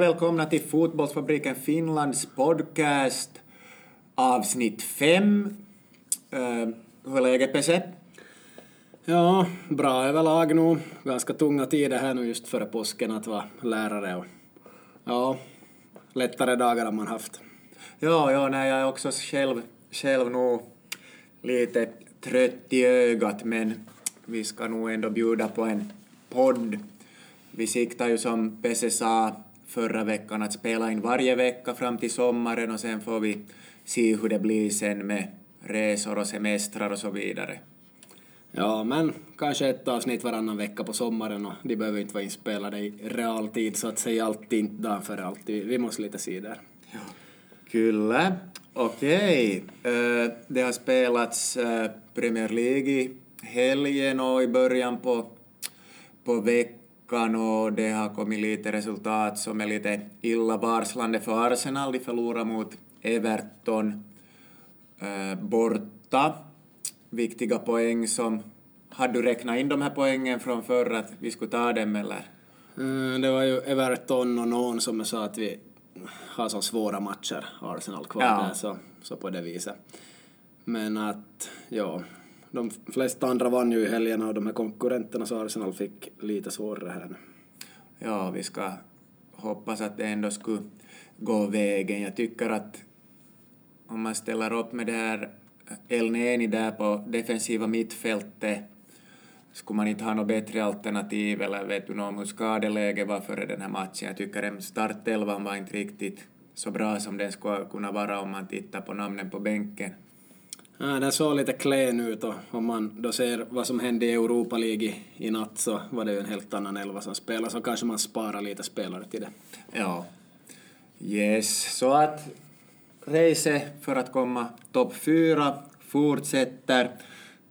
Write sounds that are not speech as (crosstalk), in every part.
Och välkomna till Fotbollsfabriken Finlands podcast avsnitt 5. Uh, hur är läget Pesse? Ja, bra överlag nu. Ganska tunga tider här nu just före påsken att vara lärare och ja, lättare dagar har man haft. Ja, ja, nej, jag är också själv, själv nog lite trött i ögat men vi ska nog ändå bjuda på en podd. Vi siktar ju som Pesse sa förra veckan att spela in varje vecka fram till sommaren och sen får vi se hur det blir sen med resor och semestrar och så vidare. Ja, men kanske ett avsnitt varannan vecka på sommaren och de behöver inte vara inspelade i realtid så att säga alltid inte dagen före alltid. Vi måste lite se där. Ja. Kyllä. Okej. Okay. Det har spelats Premier League i helgen och i början på, på veckan och det har kommit lite resultat som är lite illavarslande för Arsenal. De förlorade mot Everton borta viktiga poäng som... Hade du räknat in de här poängen från förr att vi skulle ta dem eller? Mm, det var ju Everton och någon som sa att vi har så svåra matcher, Arsenal kvar ja. där, så, så på det viset. Men att, ja, de flesta andra vann ju i helgen och de här konkurrenterna så Arsenal fick lite svårare här nu. Ja, vi ska hoppas att det ändå skulle gå vägen. Jag tycker att om man ställer upp med det här Elneni där på defensiva mittfältet skulle man inte ha något bättre alternativ eller vet du något om hur skadeläget var före den här matchen. Jag tycker att startelvan var inte riktigt så bra som den skulle kunna vara om man tittar på namnen på bänken. Ja, den såg lite klen ut och om man då ser vad som hände i Europa League i natt så var det ju en helt annan elva som spelade så kanske man sparar lite spelare till det. Ja. Yes, så att race för att komma topp fyra fortsätter.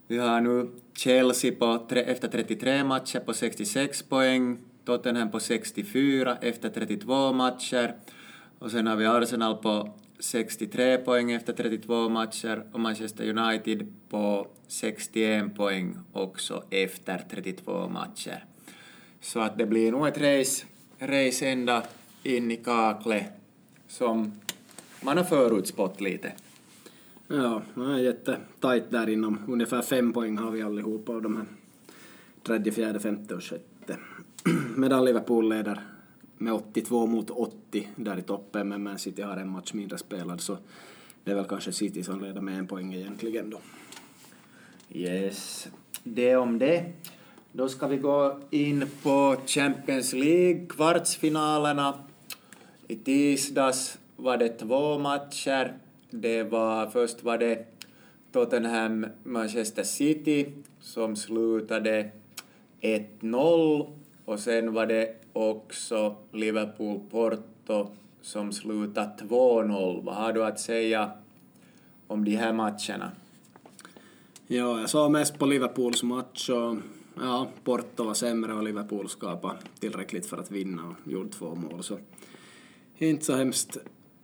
Vi har nu Chelsea på, efter 33 matcher på 66 poäng, Tottenham på 64 efter 32 matcher och sen har vi Arsenal på 63 poäng efter 32 matcher och Manchester United på 61 poäng också efter 32 matcher. Så att det blir nog ett race, race ända in i kaklet som man har förutspått lite. Ja, det är jättetajt där inom. Ungefär fem poäng har vi allihopa av de här tredje, fjärde, femte och sjätte. (clears throat) Medan Liverpool leder med 82 mot 80 där i toppen, men Man City har en match mindre spelad så det är väl kanske City som leder med en poäng egentligen då. Yes, det om det. Då ska vi gå in på Champions League, kvartsfinalerna. I tisdags var det två matcher. Det var, först var det Tottenham-Manchester City som slutade 1-0 och sen var det också Liverpool-Porto som slutade 2-0. Vad har du att säga om de här matcherna? Ja, jag såg mest på Liverpools match och ja, Porto var sämre och Liverpool skapade tillräckligt för att vinna och gjorde två mål. Så inte så hemskt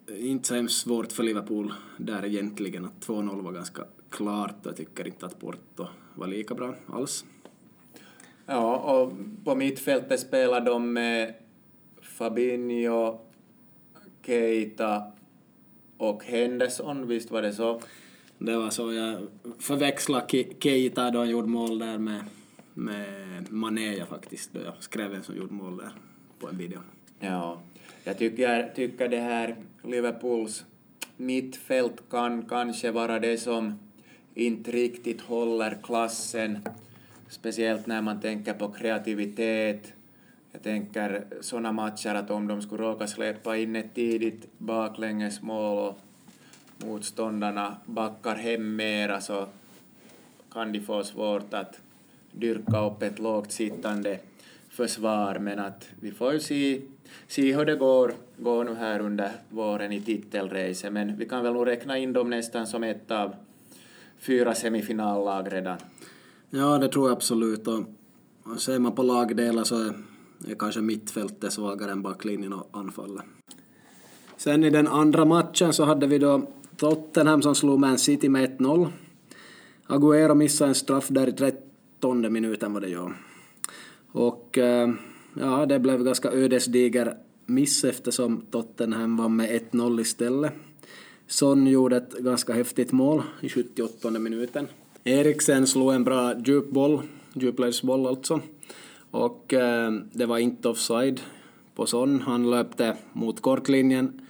inte så hemskt svårt för Liverpool där egentligen. Att 2-0 var ganska klart och jag tycker inte att Porto var lika bra alls. Ja, och på mittfältet spelar de med Fabinho, Keita och Henderson, visst var det så? Det var så, jag förväxlade Keita då han gjorde mål där med, med Mané faktiskt, då jag skrev en som gjorde mål där på en video. Ja, jag tycker, tycker det här Liverpools mittfält kan kanske vara det som inte riktigt håller klassen, speciellt när man tänker på kreativitet. Jag tänker sådana matcher att om de skulle råka släppa in ett tidigt baklängesmål och motståndarna backar hem mera så kan de få svårt att dyrka upp ett lågt sittande försvar, men att vi får ju se, se hur det går, går nu här under våren i titelracet, men vi kan väl nog räkna in dem nästan som ett av fyra semifinallag redan. Ja, det tror jag absolut, och ser man på lagdelar så är, är kanske mittfältet svagare än backlinjen och anfallet. Sen i den andra matchen så hade vi då Tottenham som slog Man City med 1-0. Aguero missade en straff där i 13 minuten var det ju. Och eh, ja, det blev ganska ödesdiger miss eftersom Tottenham vann med 1-0 istället. Son gjorde ett ganska häftigt mål i 78 minuten. Eriksen slog en bra djupboll, djupledsboll alltså. Och eh, det var inte offside på sån. Han löpte mot kortlinjen,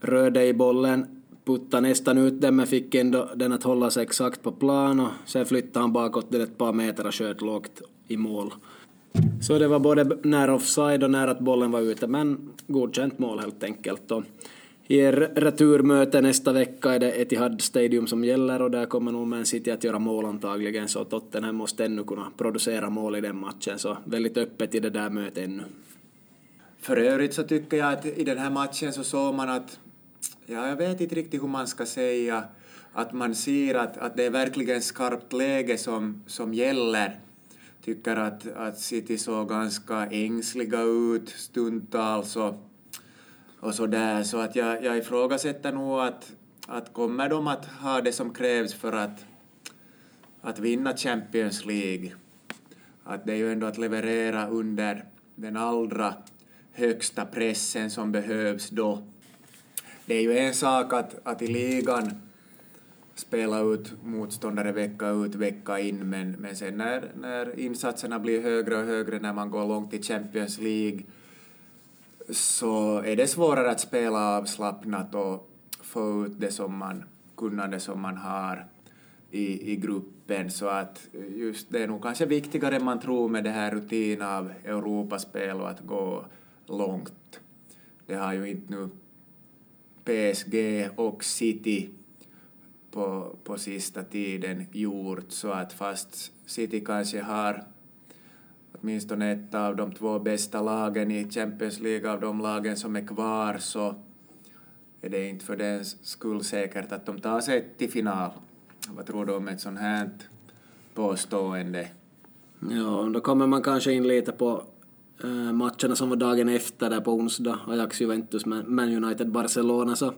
rörde i bollen, puttade nästan ut den men fick ändå den att hålla sig exakt på plan och sen flyttade han bakåt den ett par meter och sköt lågt i mål. Så det var både nära offside och nära att bollen var ute, men godkänt mål helt enkelt. Och i returmöte nästa vecka är det Etihad Stadium som gäller och där kommer nog Man City att göra mål antagligen, så Tottenham måste ännu kunna producera mål i den matchen, så väldigt öppet i det där mötet ännu. För övrigt så tycker jag att i den här matchen så såg man att, ja jag vet inte riktigt hur man ska säga, att man ser att, att det är verkligen skarpt läge som, som gäller. Tycker att, att City såg ganska ängsliga ut stundtals och, och så där. Så att jag, jag ifrågasätter nog att, att kommer de att ha det som krävs för att, att vinna Champions League? Att det är ju ändå att leverera under den allra högsta pressen som behövs då. Det är ju en sak att, att i ligan spela ut motståndare vecka ut, vecka in, men, men sen när, när insatserna blir högre och högre när man går långt i Champions League så är det svårare att spela avslappnat och få ut det som man, kunnande som man har i, i gruppen. Så att just det är nog kanske viktigare än man tror med det här rutin av Europaspel och att gå långt. Det har ju inte nu PSG och City på, på sista tiden gjort så att fast City kanske har åtminstone ett av de två bästa lagen i Champions League av de lagen som är kvar så är det inte för den skull säkert att de tar sig till final. Vad tror du om ett sånt här påstående? Ja, då kommer man kanske in lite på äh, matcherna som var dagen efter där på onsdag, Ajax, Juventus, Man United, Barcelona, så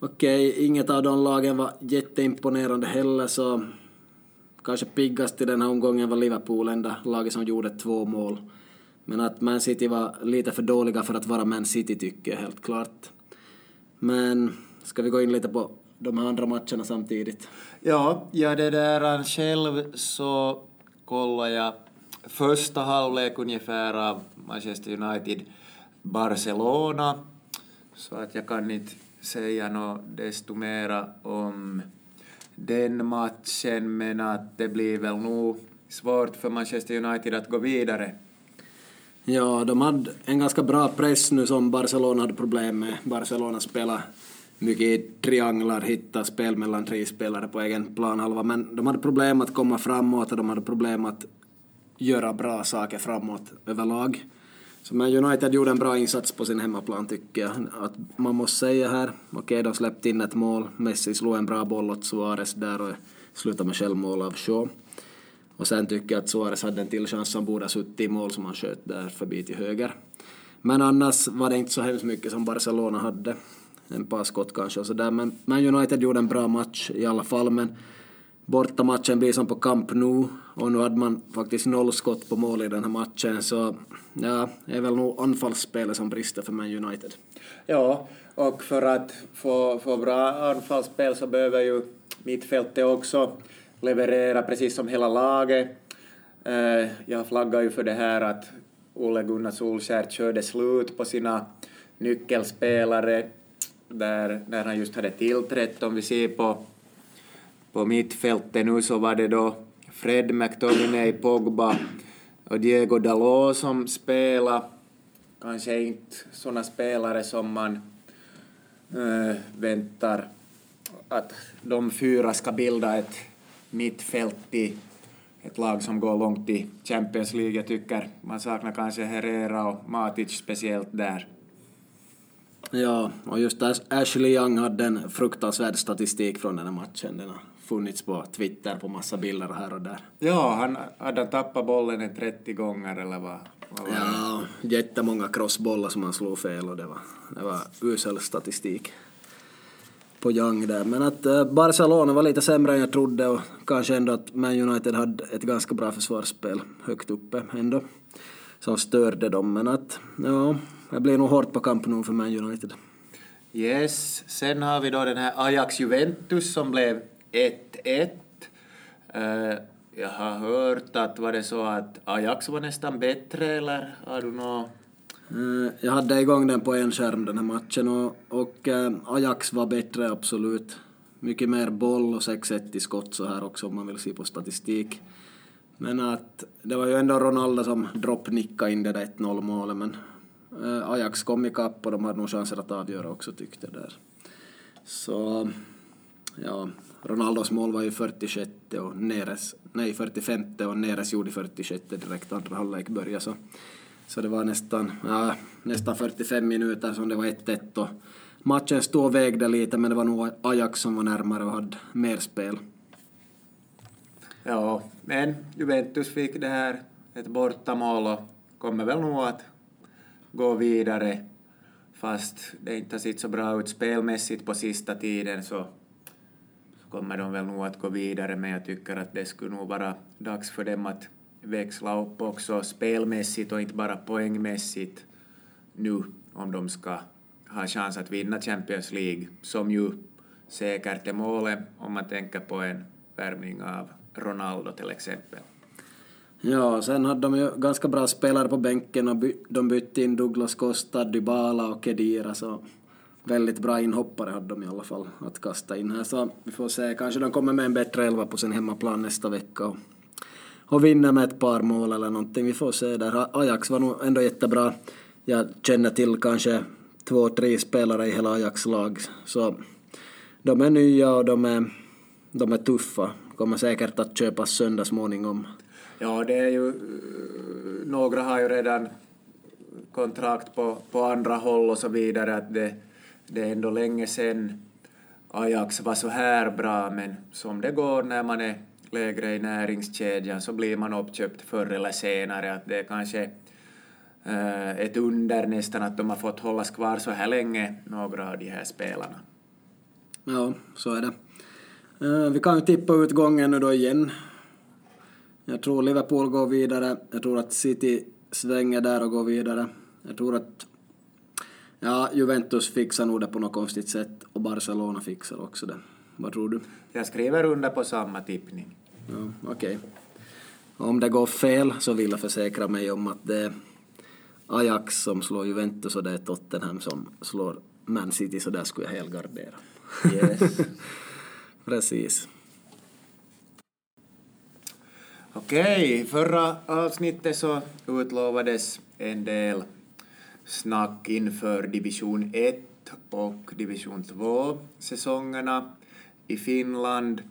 Okej, inget av de lagen var jätteimponerande heller så kanske piggast i den här omgången var Liverpool, enda laget som gjorde två mål. Men att Man City var lite för dåliga för att vara Man City tycker jag helt klart. Men ska vi gå in lite på de här andra matcherna samtidigt? Ja, ja det där själv så kollar jag första halvlek ungefär av Manchester United Barcelona så att jag kan inte säga något desto mera om den matchen, men att det blir väl nog svårt för Manchester United att gå vidare. Ja, de hade en ganska bra press nu som Barcelona hade problem med. Barcelona spelade mycket i trianglar, hitta spel mellan tre spelare på egen planhalva, men de hade problem att komma framåt och de hade problem att göra bra saker framåt överlag. Så men United gjorde en bra insats på sin hemmaplan tycker jag. Att man måste säga här, okej okay, de släppte in ett mål, Messi slog en bra boll åt Suarez där och slutade med självmål av Shaw. Och sen tycker jag att Suarez hade en till chans som borde ha suttit i mål som han sköt där förbi till höger. Men annars var det inte så hemskt mycket som Barcelona hade. En par skott kanske och sådär. Men, men United gjorde en bra match i alla fall. Men bortamatchen blir som på Camp Nou och nu hade man faktiskt noll skott på mål i den här matchen så ja, det är väl nog anfallsspelet som brister för Man United. Ja, och för att få, få bra anfallsspel så behöver ju mittfältet också leverera precis som hela laget. Eh, jag flaggar ju för det här att Olle Gunnar Solskjaer körde slut på sina nyckelspelare där, när han just hade tillträtt. Om vi ser på på mittfältet nu så var det då Fred McTominay, Pogba och Diego Dalot som spelade. Kanske inte sådana spelare som man äh, väntar att de fyra ska bilda ett mittfält i ett lag som går långt i Champions League. Jag tycker man saknar kanske Herrera och Matic speciellt där. Ja, och just Ashley Young hade en fruktansvärd statistik från den här matchen. Den har funnits på Twitter på massa bilder här och där. Ja, han hade tappat bollen en 30 gånger eller vad? vad ja, jättemånga crossbollar som han slog fel och det var, det var usel statistik på Young där. Men att uh, Barcelona var lite sämre än jag trodde och kanske ändå att Man United hade ett ganska bra försvarsspel högt uppe ändå som störde dem. Men att, ja, det blir nog hårt på kamp nu för Man United. Yes, sen har vi då den här Ajax-Juventus som blev 1-1. Uh, eh, jag har hört att var det så att Ajax var nästan bättre eller har du något eh, jag hade igång den på en skärm den här matchen och, och eh, Ajax var bättre absolut. Mycket mer boll och 6-1 i skott så här också om man vill se på statistik. Men att det var ju ändå Ronaldo som droppnickade in det där 1-0 målet men Ajax kom ikapp och de hade nog chanser att avgöra också tyckte där. Så ja, Ronaldos mål var ju 46 och Neres, nej 45 och Neres gjorde 46 direkt andra halvlek började så så det var nästan, ja, nästan 45 minuter som det var 1-1 och matchen stod och vägde lite men det var nog Ajax som var närmare och hade mer spel. Ja, men Juventus fick det här ett bortamål och kommer väl nog att gå vidare fast det inte har sett så bra ut spelmässigt på sista tiden så, så kommer de väl nog att gå vidare men jag tycker att det skulle nog vara dags för dem att växla upp också spelmässigt och inte bara poängmässigt nu om de ska ha chans att vinna Champions League, som ju säkert är målet om man tänker på en värvning av Ronaldo till exempel. Ja, sen hade de ju ganska bra spelare på bänken och by de bytte in Douglas Costa, Dybala och Kedira, så väldigt bra inhoppare hade de i alla fall att kasta in här. Så vi får se, kanske de kommer med en bättre elva på sin hemmaplan nästa vecka och och vinner med ett par mål eller någonting. Vi får se där. Ajax var nog ändå jättebra. Jag känner till kanske två, tre spelare i hela Ajax lag. Så de är nya och de är, de är tuffa. Kommer säkert att köpas sönder småningom. Ja, det är ju... Några har ju redan kontrakt på, på andra håll och så vidare. Att det, det är ändå länge sedan Ajax var så här bra, men som det går när man är lägre i näringskedjan så blir man uppköpt förr eller senare. Att det är kanske äh, ett under nästan att de har fått hållas kvar så här länge, några av de här spelarna. Ja, så är det. Eh, vi kan ju tippa utgången nu då igen. Jag tror Liverpool går vidare. Jag tror att City svänger där och går vidare. Jag tror att ja, Juventus fixar nog det på något konstigt sätt och Barcelona fixar också det. Vad tror du? Jag skriver under på samma tippning. Ja, Okej. Okay. Om det går fel så vill jag försäkra mig om att det är Ajax som slår Juventus och det är Tottenham som slår Man City, så där skulle jag helgardera. Yes. (laughs) Precis. Okej, okay, förra avsnittet så utlovades en del snack inför division 1 och division 2 säsongerna i Finland.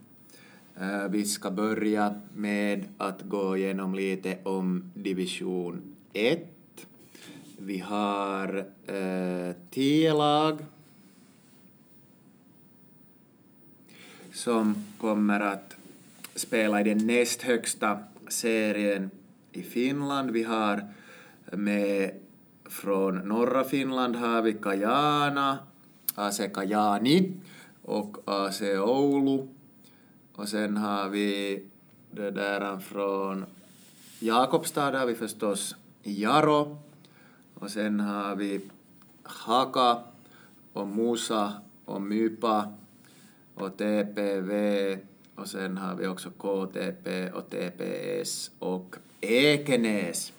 Eh, vi ska börja med att gå igenom lite om division 1. Vi har eh, tio lag som kommer att spela i den näst högsta serien i Finland. Vi har med från norra Finland har vi Kajana, AC Kajani och AC Oulu. Och sen har vi det där från Jakobstad har vi förstås Jaro. Och sen har vi Haka och Musa och Mypa och TPV och sen har vi också KTP och TPS och Ekenäs.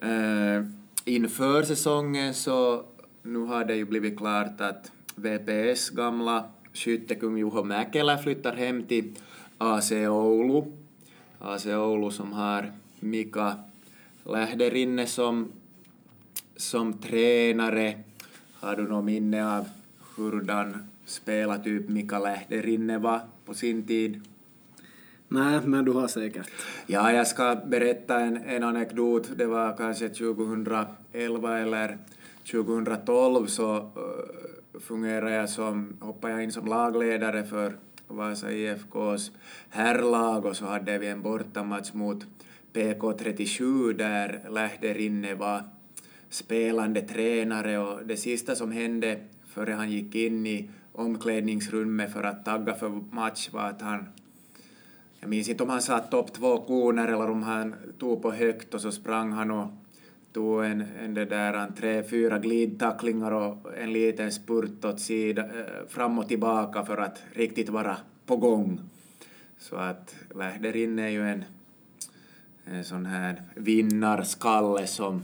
Äh, inför säsongen så nu har det ju blivit klart att VPS gamla skyttekung Juho Mäkelä flyttar hem till AC Oulu. AC Oulu som har Mika Lähderinne som, som tränare. Har du något minne av hurdan spelartyp Mika Lähderinne var på sin tid? Nej, men du har säkert. Ja, jag ska berätta en, en anekdot. Det var kanske 2011 eller 2012 så eh, uh, fungerade jag som, hoppade jag in som lagledare för Vasa IFKs herrlag och så hade vi en bortamatch mot PK37 där Lähderinne var spelande tränare och det sista som hände före han gick in i omklädningsrummet för att tagga för match var att han jag minns inte om han sa upp två koner eller om han tog på högt och så sprang han och tog en, en det där, en tre, fyra glidtacklingar och en liten spurt åt sida, eh, fram och tillbaka för att riktigt vara på gång. Så att Lähderin är ju en, en sån här vinnarskalle som,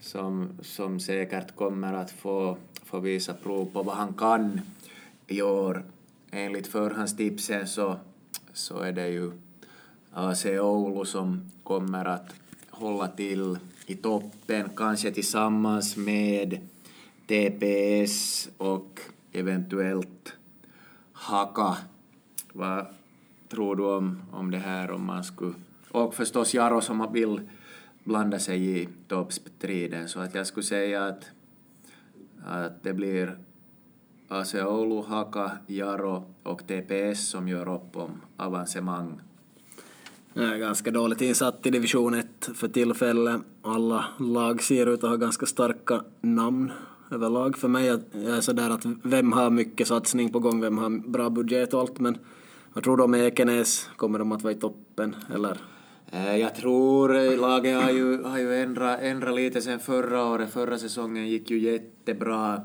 som, som säkert kommer att få, få visa prov på vad han kan i år. Enligt förhandstipsen så, så är det ju AC Oulu som kommer att hålla till i toppen, kanske tillsammans med TPS och eventuellt Haka. Vad tror du om, om det här om man skulle... Och förstås Jaro som vill blanda sig i toppstriden, så att jag skulle säga att, att det blir AC Oulu, Haka, Jaro och TPS som gör upp om avancemang jag är ganska dåligt insatt i division 1 för tillfället. Alla lag ser ut att ha ganska starka namn överlag. För mig är sådär att vem har mycket satsning på gång, vem har bra budget och allt, men vad tror du om Ekenäs? Kommer de att vara i toppen, eller? Eh, jag tror laget har ju, har ju ändrat, ändrat lite sen förra året. Förra säsongen gick ju jättebra.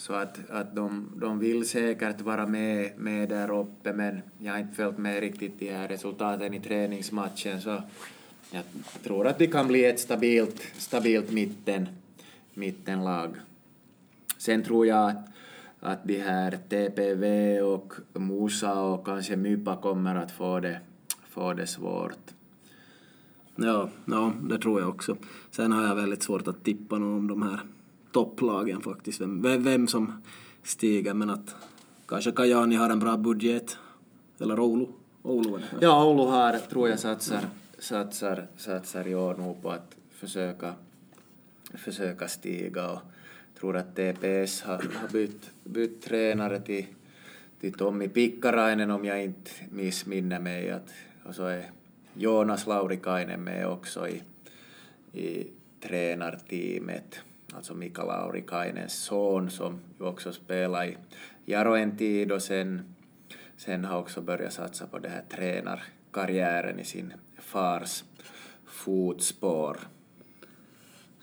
Så att, att de, de vill säkert vara med, med där uppe, men jag har inte följt med riktigt de här resultaten i träningsmatchen, så jag tror att det kan bli ett stabilt, stabilt mitten, mittenlag. Sen tror jag att, att de här TPV och Musa och kanske Mypa kommer att få det, få det svårt. Ja, ja, det tror jag också. Sen har jag väldigt svårt att tippa någon om de här topplagen faktiskt, vem, vem som stiger, men att kanske Kajani har en bra budget, eller Oulu. Oulu Ja, Oulu har, tror jag, satsar, satsar, satsar i år nog på att försöka, försöka stiga och tror att TPS har, har bytt, bytt tränare till, till Tommi Pikkarainen om jag inte missminner mig. Att, och så är Jonas Laurikainen med också i, i tränarteamet alltså Mika Laurikainens son som ju också spelar i Jaro en tid och sen, sen har också börjat satsa på den här tränarkarriären i sin fars fotspår.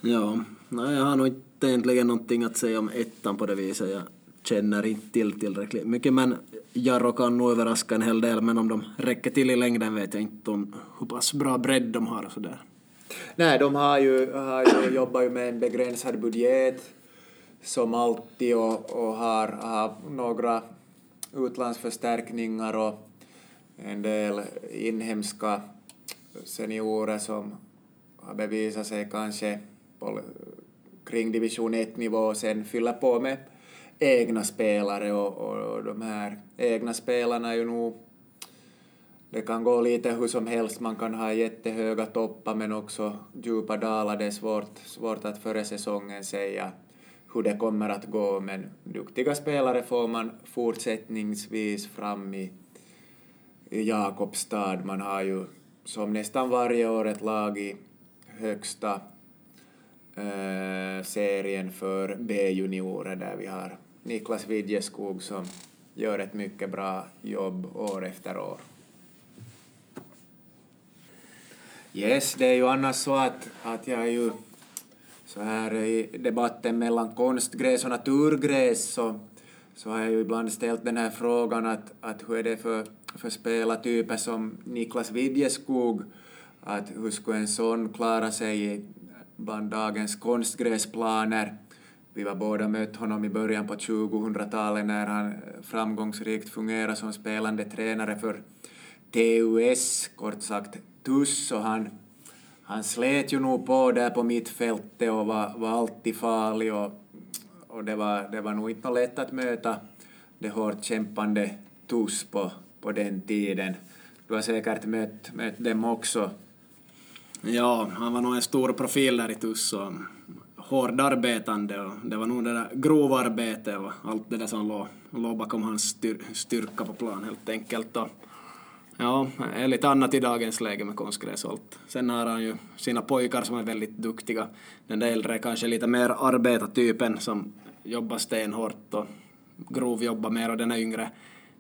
Ja, nej, jag har nog inte egentligen någonting att säga om ettan på det viset. Jag känner inte till tillräckligt mycket, men Jarro kan nog överraska en hel del, men om de räcker till i längden vet jag inte om hur pass bra bredd de har och sådär. Nej, de har ju, har ju, jobbar ju med en begränsad budget som alltid och, och har, har några utlandsförstärkningar och en del inhemska seniorer som har bevisat sig kanske på, kring division 1-nivå och sen fylla på med egna spelare och, och, och de här egna spelarna är ju nog det kan gå lite hur som helst, man kan ha jättehöga toppar men också djupa dalar. Det är svårt, svårt att före säsongen säga hur det kommer att gå, men duktiga spelare får man fortsättningsvis fram i, i Jakobstad. Man har ju som nästan varje år ett lag i högsta eh, serien för B-juniorer där vi har Niklas Widjeskog som gör ett mycket bra jobb år efter år. Yes, det är ju annars så att, att jag är ju så här i debatten mellan konstgräs och naturgräs så, så har jag ju ibland ställt den här frågan att, att hur är det för, för spelartyper som Niklas Widjeskog, att hur skulle en sån klara sig bland dagens konstgräsplaner? Vi var båda mött honom i början på 2000-talet när han framgångsrikt fungerade som spelande tränare för TUS, kort sagt tuss och han, han slet ju nog på där på mittfältet och var, var alltid farlig och, och det, var, det var nog inte lätt att möta det hårt kämpande tuss på, på den tiden. Du har säkert mött, mött dem också. Ja, han var nog en stor profil där i tuss och hårdarbetande och det var nog det där grovarbetet och allt det där som låg, låg bakom hans styr, styrka på plan helt enkelt. Och Ja, är lite annat i dagens läge med konstgräsholt. Sen har han ju sina pojkar som är väldigt duktiga. Den där äldre är kanske lite mer arbetartypen som jobbar stenhårt och grovjobbar mer och den är yngre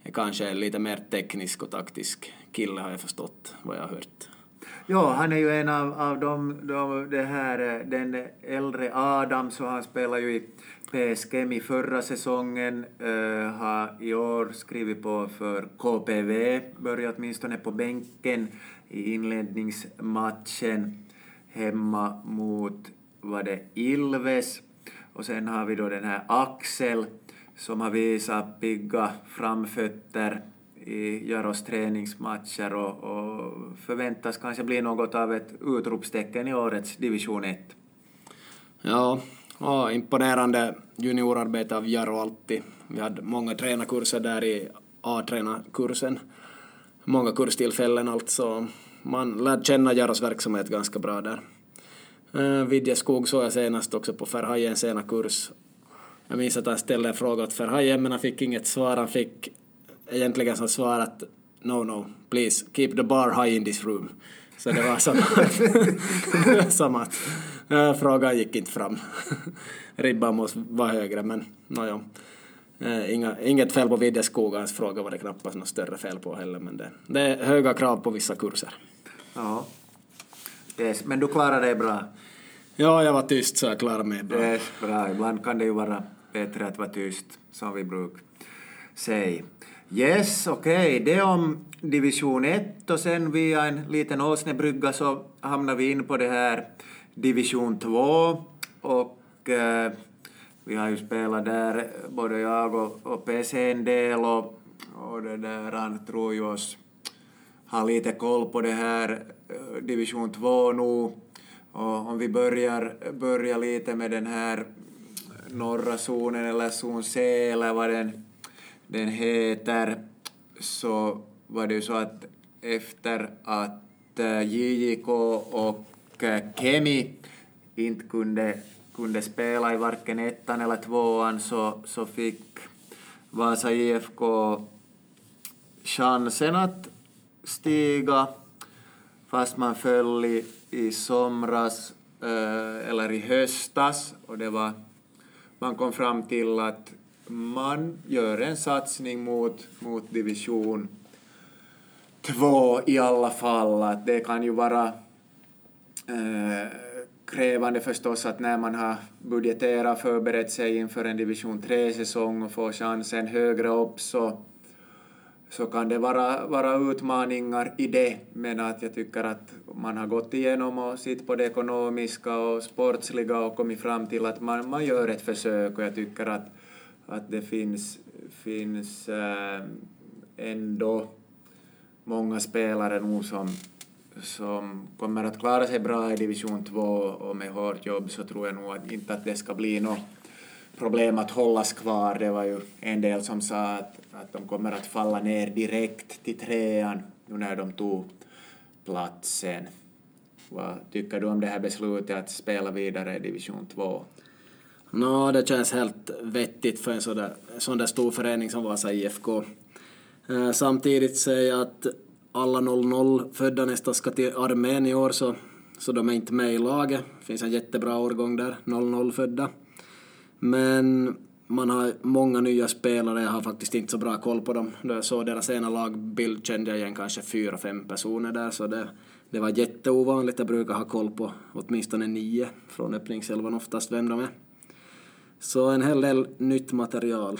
är kanske lite mer teknisk och taktisk kille har jag förstått vad jag har hört. Ja, han är ju en av, av de, de, det här, eh, den äldre Adam, så han spelar ju i PSGM i förra säsongen, uh, har i år skrivit på för KPV, började åtminstone på bänken i inledningsmatchen hemma mot, var det Ilves, och sen har vi då den här Axel som har visat pigga framfötter i Jaros träningsmatcher och, och förväntas kanske bli något av ett utropstecken i årets division 1. Ja, och imponerande juniorarbete av Jaro alltid. Vi hade många tränarkurser där i A-tränarkursen. Många kurstillfällen alltså. Man lärde känna Jaros verksamhet ganska bra där. Uh, Vidje Skog såg jag senast också på Ferhajens ena kurs. Jag minns att han ställde en fråga åt Ferhajen men han fick inget svar. Han fick egentligen som svar att no, no, please keep the bar high in this room. Så det var som, (laughs) som att äh, frågan gick inte fram. (laughs) Ribban måste vara högre, men nåja. Äh, inga, inget fel på Videskog, hans fråga var det knappast något större fel på heller, men det, det är höga krav på vissa kurser. Ja. Yes, men du klarade dig bra? Ja, jag var tyst så jag klarade mig bra. Yes, bra. Ibland kan det ju vara bättre att vara tyst, som vi brukar säga. Yes, okej, okay. det om division 1 och sen via en liten åsnebrygga så hamnar vi in på det här division 2 och eh, vi har ju spelat där, både jag och, och PC en del och, och det där han tror ju oss ha lite koll på det här eh, division 2 nu och om vi börjar, börjar lite med den här norra zonen eller zon C eller vad den den heter, så var det ju så att efter att eh, JJK och eh, Kemi inte kunde, kunde spela i varken ettan eller tvåan så, så fick Vasa IFK chansen att stiga. Fast man föll i, i somras eh, eller i höstas och det var man kom fram till att man gör en satsning mot, mot division 2 i alla fall. Att det kan ju vara eh, krävande förstås att när man har budgeterat och förberett sig inför en division 3-säsong och får chansen högre upp så, så kan det vara, vara utmaningar i det. Men att jag tycker att man har gått igenom och sitt på det ekonomiska och sportsliga och kommit fram till att man, man gör ett försök och jag tycker att att det finns, finns äh, ändå många spelare nu som, som kommer att klara sig bra i division 2 och med hårt jobb så tror jag nog att inte att det ska bli något problem att hållas kvar. Det var ju en del som sa att, att de kommer att falla ner direkt till trean nu när de tog platsen. Vad tycker du om det här beslutet att spela vidare i division 2? No, det känns helt vettigt för en sån där, sån där stor förening som Vasa IFK. Eh, samtidigt säger jag att alla 00 födda nästan ska till armén i år så, så de är inte med i laget. Det finns en jättebra årgång där, 00 födda. Men man har många nya spelare, jag har faktiskt inte så bra koll på dem. Då jag såg deras ena lagbild kände jag igen kanske fyra, fem personer där, så det, det var jätteovanligt. Jag brukar ha koll på åtminstone nio från öppningselvan oftast vem de är. Så en hel del nytt material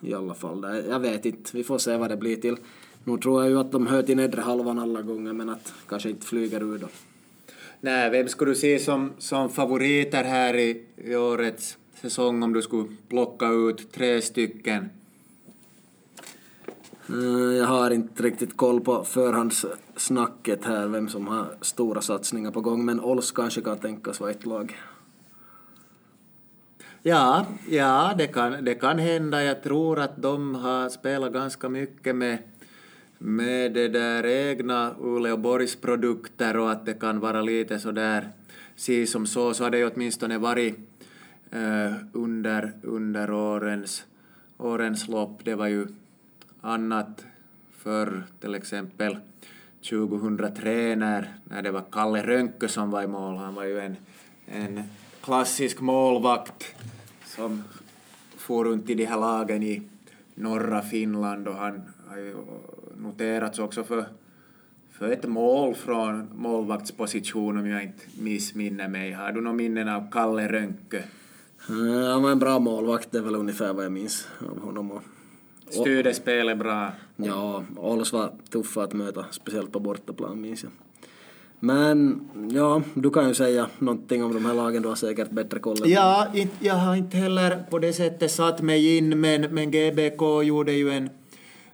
i alla fall. Jag vet inte, vi får se vad det blir till. Nu tror jag ju att de hör till nedre halvan alla gånger men att kanske inte flyger ur då. Nej, vem skulle du se som, som favoriter här i, i årets säsong om du skulle plocka ut tre stycken? Eh, jag har inte riktigt koll på förhandssnacket här, vem som har stora satsningar på gång, men Ols kanske kan tänkas vara ett lag. Ja, ja det, kan, det kan hända. Jag tror att de har spelat ganska mycket med, med det där egna Uleåborgs produkter och att det kan vara lite så där si som så, så har det ju åtminstone varit eh, under, under årens, årens lopp. Det var ju annat för till exempel 2003 när, när det var Kalle Rönkö som var i mål. Han var ju en, en klassisk målvakt som for runt i de här lagen i norra Finland och han har ju noterats också för, för ett mål från målvaktsposition om jag inte missminner mig. Har du några minnen av Kalle Rönke? Han var en bra målvakt, det är väl ungefär vad jag minns av honom. Och, Styrde spelet bra? Ja, Ols var tuffa att möta, speciellt på bortaplan minns jag. Men ja, du kan ju säga någonting om de här lagen, du har säkert bättre koll. Ja, jag har inte heller på det sättet satt mig in, men, men GBK gjorde ju en,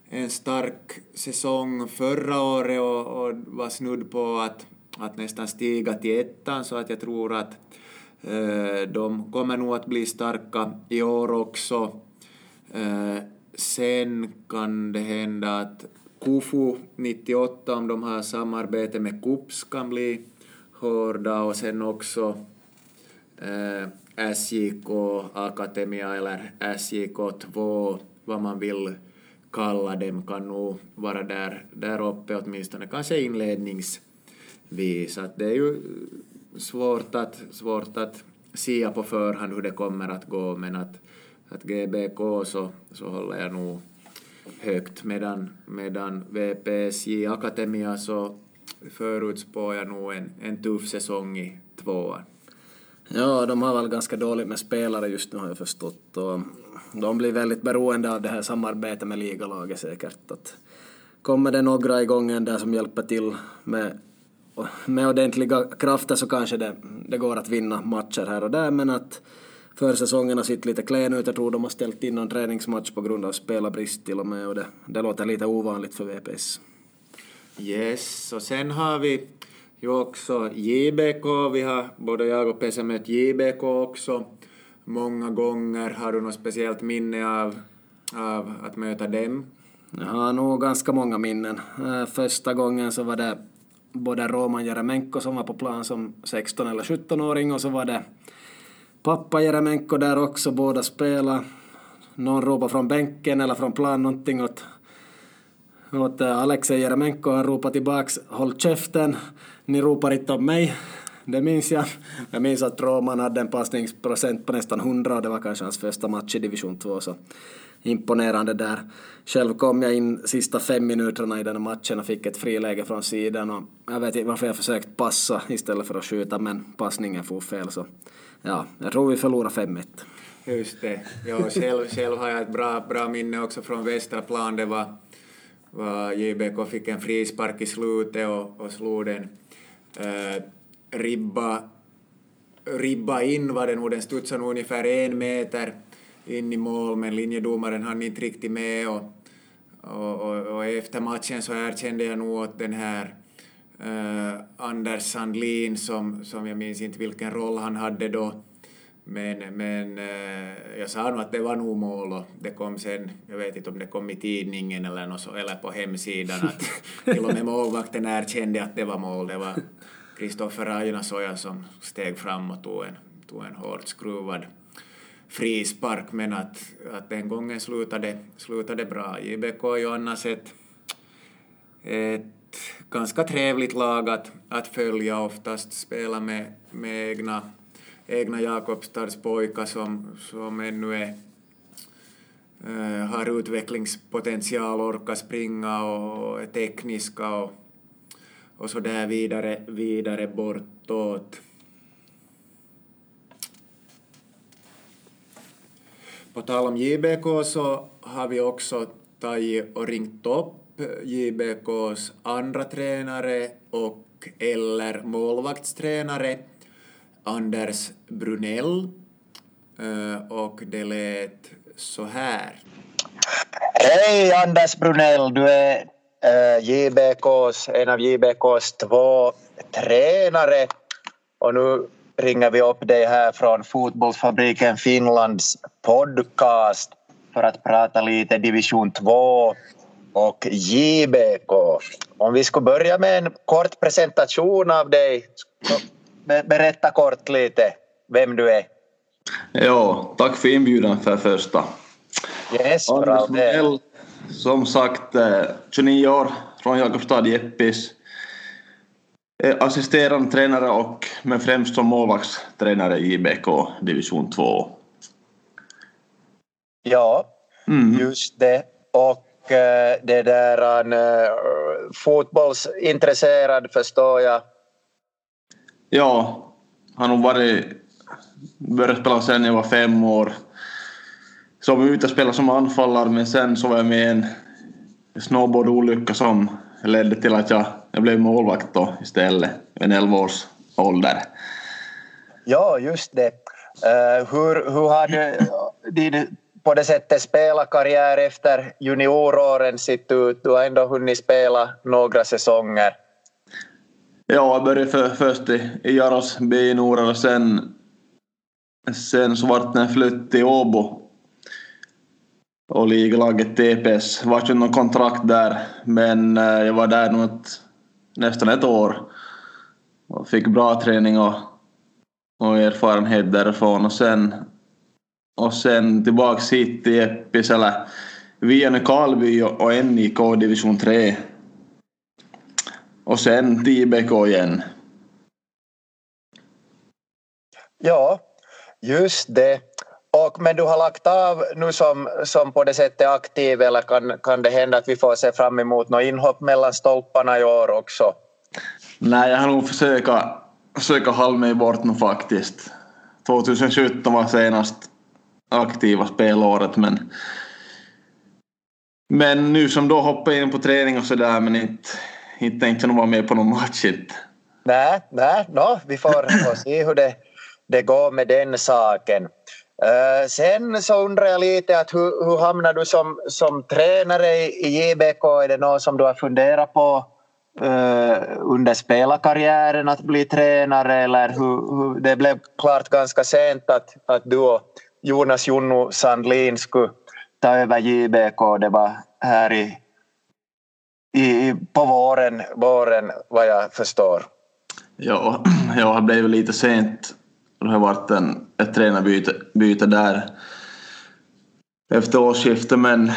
en stark säsong förra året och, och var snudd på att, att nästan stiga till ettan, så att jag tror att eh, de kommer nog att bli starka i år också. Eh, sen kan det hända att Kufu 98, om de har samarbete med KUPS, kan bli hörda och sen också eh, SJK Akademia eller SJK 2, vad man vill kalla dem, kan nog vara där, där uppe åtminstone kanske inledningsvis. Att det är ju svårt att, svårt att sia på förhand hur det kommer att gå, men att, att GBK så, så håller jag nog högt medan, medan VPSJ Akademia så förutspår jag nog en, en tuff säsong i tvåan. Ja, de har väl ganska dåligt med spelare just nu har jag förstått och de blir väldigt beroende av det här samarbetet med ligalaget säkert. Att kommer det några i gången där som hjälper till med, med ordentliga krafter så kanske det, det går att vinna matcher här och där men att försäsongen har sett lite klen ut. Jag tror de har ställt in någon träningsmatch på grund av spelarbrist till och med och det, det låter lite ovanligt för VPS. Yes, och sen har vi ju också JBK. Vi har, både jag och Pese mött JBK också många gånger. Har du något speciellt minne av, av att möta dem? Jag har nog ganska många minnen. Äh, första gången så var det både Roman Jeremenko som var på plan som 16 eller 17-åring och så var det pappa Jeremenko där också, båda spelar. Någon ropar från bänken eller från plan någonting åt, åt eh, Alexej Jeremenko. Han ropar tillbaks ”Håll käften, ni ropar inte om mig”. Det minns jag. Jag minns att Roman hade en passningsprocent på nästan 100 och det var kanske hans första match i division 2 så imponerande där. Själv kom jag in sista fem minuterna i den matchen och fick ett friläge från sidan och jag vet inte varför jag försökt passa istället för att skjuta men passningen for fel så ja, jag tror vi förlorade 5-1. Just det. Ja, själv, själv har jag ett bra, bra minne också från västra plan. Det var, var JBK fick en frispark i slutet och, och slog den eh, ribba, ribba in var det nog. Den studsade nog ungefär en meter in i mål, men linjedomaren hann inte riktigt med och, och, och, och efter matchen så erkände jag nog åt den här uh, Anders Sandlin som, som jag minns inte vilken roll han hade då. Men, men uh, jag sa nog att det var nog mål och det kom sen, jag vet inte om det kom i tidningen eller, något så, eller på hemsidan, att (laughs) till och med målvakten erkände att det var mål. Det var Kristoffer Rajnasoja som steg fram och tog en, tog en hårt skruvad frispark, men att, att den gången slutade, slutade bra. JBK är ju annars ett, ett ganska trevligt lag att, att följa, oftast spela med, med egna, egna Jakobstads pojkar som, som ännu är, äh, har utvecklingspotential, orkar springa och är tekniska och, och så där vidare, vidare bortåt. På tal om JBK så har vi också tagit och ringt upp JBKs andra tränare och eller målvaktstränare Anders Brunell. Eh, och det lät så här. Hej Anders Brunell, du är eh, JBKs, en av JBKs två tränare. Och nu ringer vi upp dig här från Fotbollsfabriken Finlands podcast för att prata lite division 2 och JBK. Om vi skulle börja med en kort presentation av dig. Berätta kort lite vem du är. Ja, tack för inbjudan för första. Yes, Anders som sagt 29 år från Jakobstad Jeppis. Assisterande tränare och men främst som målvaktstränare i IBK division 2. Ja, mm. just det. Och eh, det där han eh, fotbollsintresserad förstår jag. Ja, han har varit... Började spela sen jag var fem år. Så var ute och spelade som anfallare men sen så var jag med i en snowboardolycka som ledde till att jag, jag blev målvakt då istället, vid 11 års ålder. Ja, just det. Uh, hur, hur har du din på det sättet spela karriär efter junioråren sett ut? Du har ändå hunnit spela några säsonger. Ja, jag började för, först i, i Jaros B Nora och sen, sen så vart det flytt till Åbo och ligalaget TPS. Vart ju någon kontrakt där men eh, jag var där nog ett, nästan ett år och fick bra träning och, och erfarenhet därifrån och sen och sen tillbaks hit till Eppis eller via Nykarleby och NIK division 3 och sen till IBK igen. Ja, just det. Och, men du har lagt av nu som, som på det sättet aktiv eller kan, kan det hända att vi får se fram emot något inhopp mellan stolparna i år också? Nej, jag har nog försökt försöka hålla mig bort nu faktiskt. 2017 var senast aktiva spelåret men men nu som då hoppar in på träning och sådär men inte, inte tänkte nog vara med på någon match inte. Nej, nej, no, vi får, får se hur det, det går med den saken. Uh, sen så undrar jag lite att hur, hur hamnar du som, som tränare i, JBK? Är det något som du har funderat på uh, under spelarkarriären att bli tränare eller hur, hur, det blev klart ganska sent att, att du och Jonas Junno Sandlin skulle ta över JBK. Det var här i, i, på våren, våren vad jag förstår. Ja, ja det blev lite sent det har varit en, ett tränarbyte byte där efter årsskiftet men,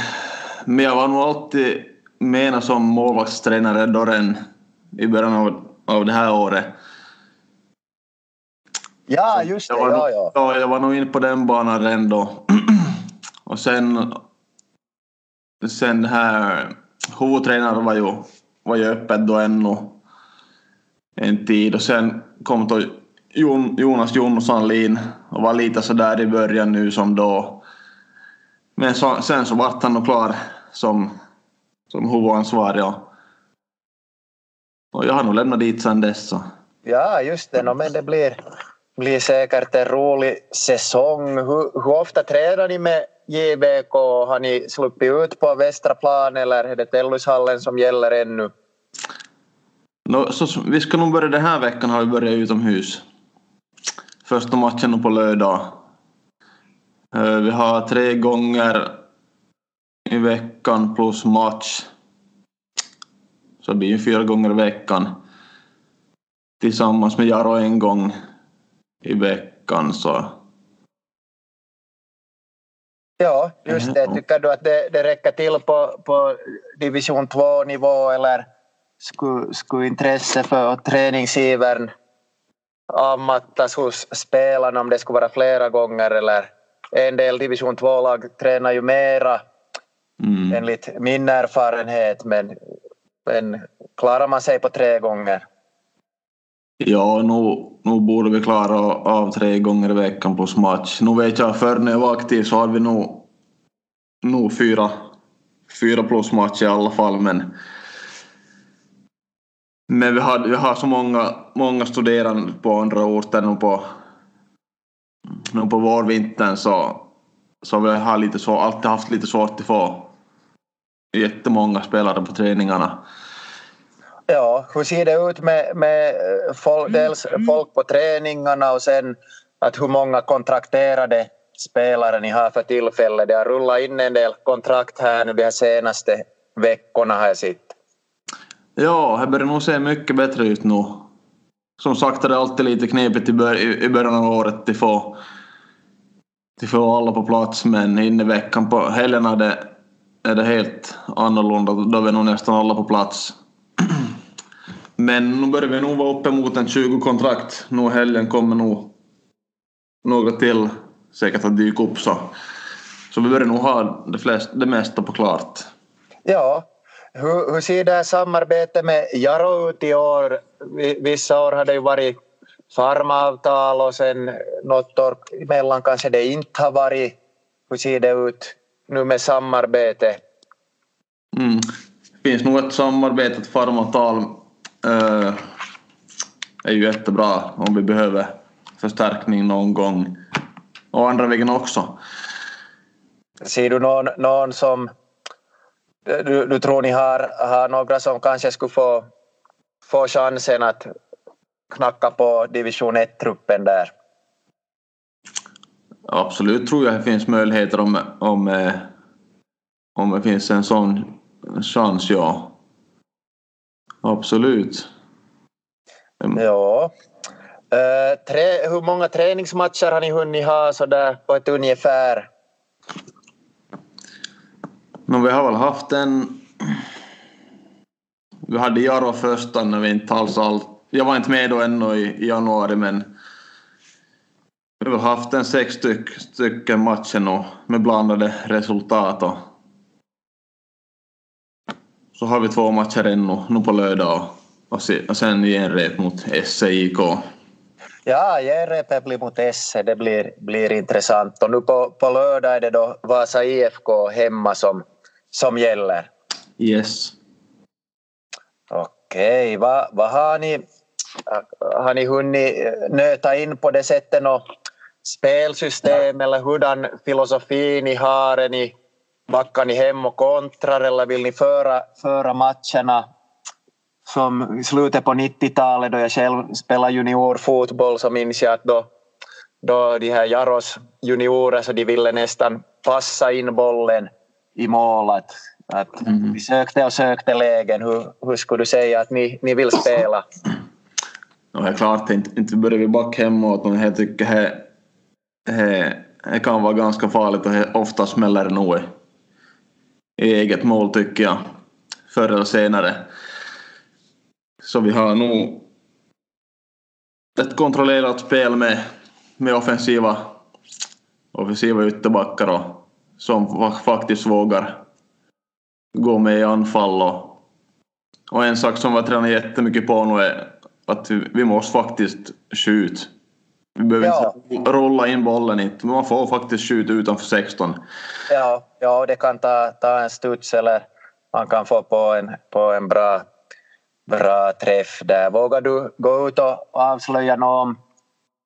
men jag var nog alltid menad som målvaktstränare då redan i början av, av det här året. Ja, just det. Jag var, ja, ja. ja. jag var nog inne på den banan redan då. (clears throat) Och sen, sen det här huvudtränaren var ju, var ju öppet då ännu en tid och sen kom då Jon, Jonas Jonsson Lin och var lite sådär i början nu som då. Men så, sen så vart han nog klar som, som huvudansvarig och, och jag har nog lämnat dit sen dess. Så. Ja, just det. No, men det blir, blir säkert en rolig säsong. Hur, hur ofta tränar ni med JBK? Har ni sluppit ut på västra plan eller är det Tellushallen som gäller ännu? No, så, vi ska nog börja den här veckan har vi börjat utomhus första matchen på lördag. Eh, vi har tre gånger i veckan plus match. Så det blir ju fyra gånger i veckan. Tillsammans med Jaro en gång i veckan så. Ja, just det. Tycker du att det, det räcker till på, på division 2 nivå eller skulle, skulle intresse för träningsivern avmattas hos spelarna om det skulle vara flera gånger eller en del division 2-lag tränar ju mera mm. enligt min erfarenhet men, men klarar man sig på tre gånger? Ja, nu, nu borde vi klara av tre gånger i veckan plus match. Nu vet jag, förr när jag var aktiv så hade vi nog, nog fyra, fyra plus match i alla fall men men vi har, vi har så många, många studerande på andra orter nu på, nu på vårvintern så, så vi har lite så, alltid haft lite svårt att få jättemånga spelare på träningarna. Ja, hur ser det ut med, med folk, dels folk på träningarna och sen att hur många kontrakterade spelare ni har för tillfället? Det har rullat in en del kontrakt här nu de här senaste veckorna har jag sett. Ja, det börjar nog se mycket bättre ut nu. Som sagt är det alltid lite knepigt i, bör i början av året att få, att få alla på plats men in i veckan på helgerna är det, är det helt annorlunda. Då är nog nästan alla på plats. Men nu börjar vi nog vara uppe mot en 20 kontrakt. Nu helgen kommer nog några till säkert att dyka upp så. Så vi börjar nog ha det, flest, det mesta på klart. Ja, hur, hur ser det här samarbetet med Jaro ut i år? Vissa år har det ju varit farmavtal och sen något år emellan kanske det inte har varit. Hur ser det ut nu med samarbete? Mm. Det finns nog ett samarbetat farmavtal. Uh, är ju jättebra om vi behöver förstärkning någon gång. Och andra vägen också. Ser du någon, någon som du, du tror ni har, har några som kanske skulle få, få chansen att knacka på division 1-truppen där? Absolut tror jag det finns möjligheter om, om, eh, om det finns en sån chans, ja. Absolut. Ja. Uh, tre, hur många träningsmatcher har ni hunnit ha sådär på ett ungefär? Men vi har väl haft en... Vi hade Jaro första när vi inte alls all... Jag var inte med då ännu i januari men vi har haft en sex styck, stycken matcher nu med blandade resultat och så har vi två matcher ännu, nu på lördag och, sen genrep mot SIK. Ja, genrepet blir mot SE, det blir, blir intressant och nu på, på lördag är det då Vasa IFK hemma som som gäller? Yes. Okej, vad, vad har ni har ni hunnit nöta in på det sättet något spelsystem eller hurdan filosofi ni har? Är ni, backar ni hem och kontrar eller vill ni föra, föra matcherna som i slutet på 90-talet då jag själv spelade juniorfotboll så minns jag att då, då de här Jaros juniorer så de ville nästan passa in bollen i mål. Att, att mm. Vi sökte och sökte lägen. Hur, hur skulle du säga att ni, ni vill spela? Ja, det är klart, inte, inte börjar vi backa hemåt men jag tycker det, det, det kan vara ganska farligt och ofta smäller det nog i eget mål tycker jag. Förr eller senare. Så vi har nog ett kontrollerat spel med, med offensiva, offensiva ytterbackar och som faktiskt vågar gå med i anfall. Och, och en sak som vi tränar jättemycket på nu är att vi måste faktiskt skjuta. Vi behöver ja. inte rulla in bollen inte, man får faktiskt skjuta utanför 16. Ja, ja det kan ta, ta en studs eller man kan få på en, på en bra, bra träff där. Vågar du gå ut och avslöja något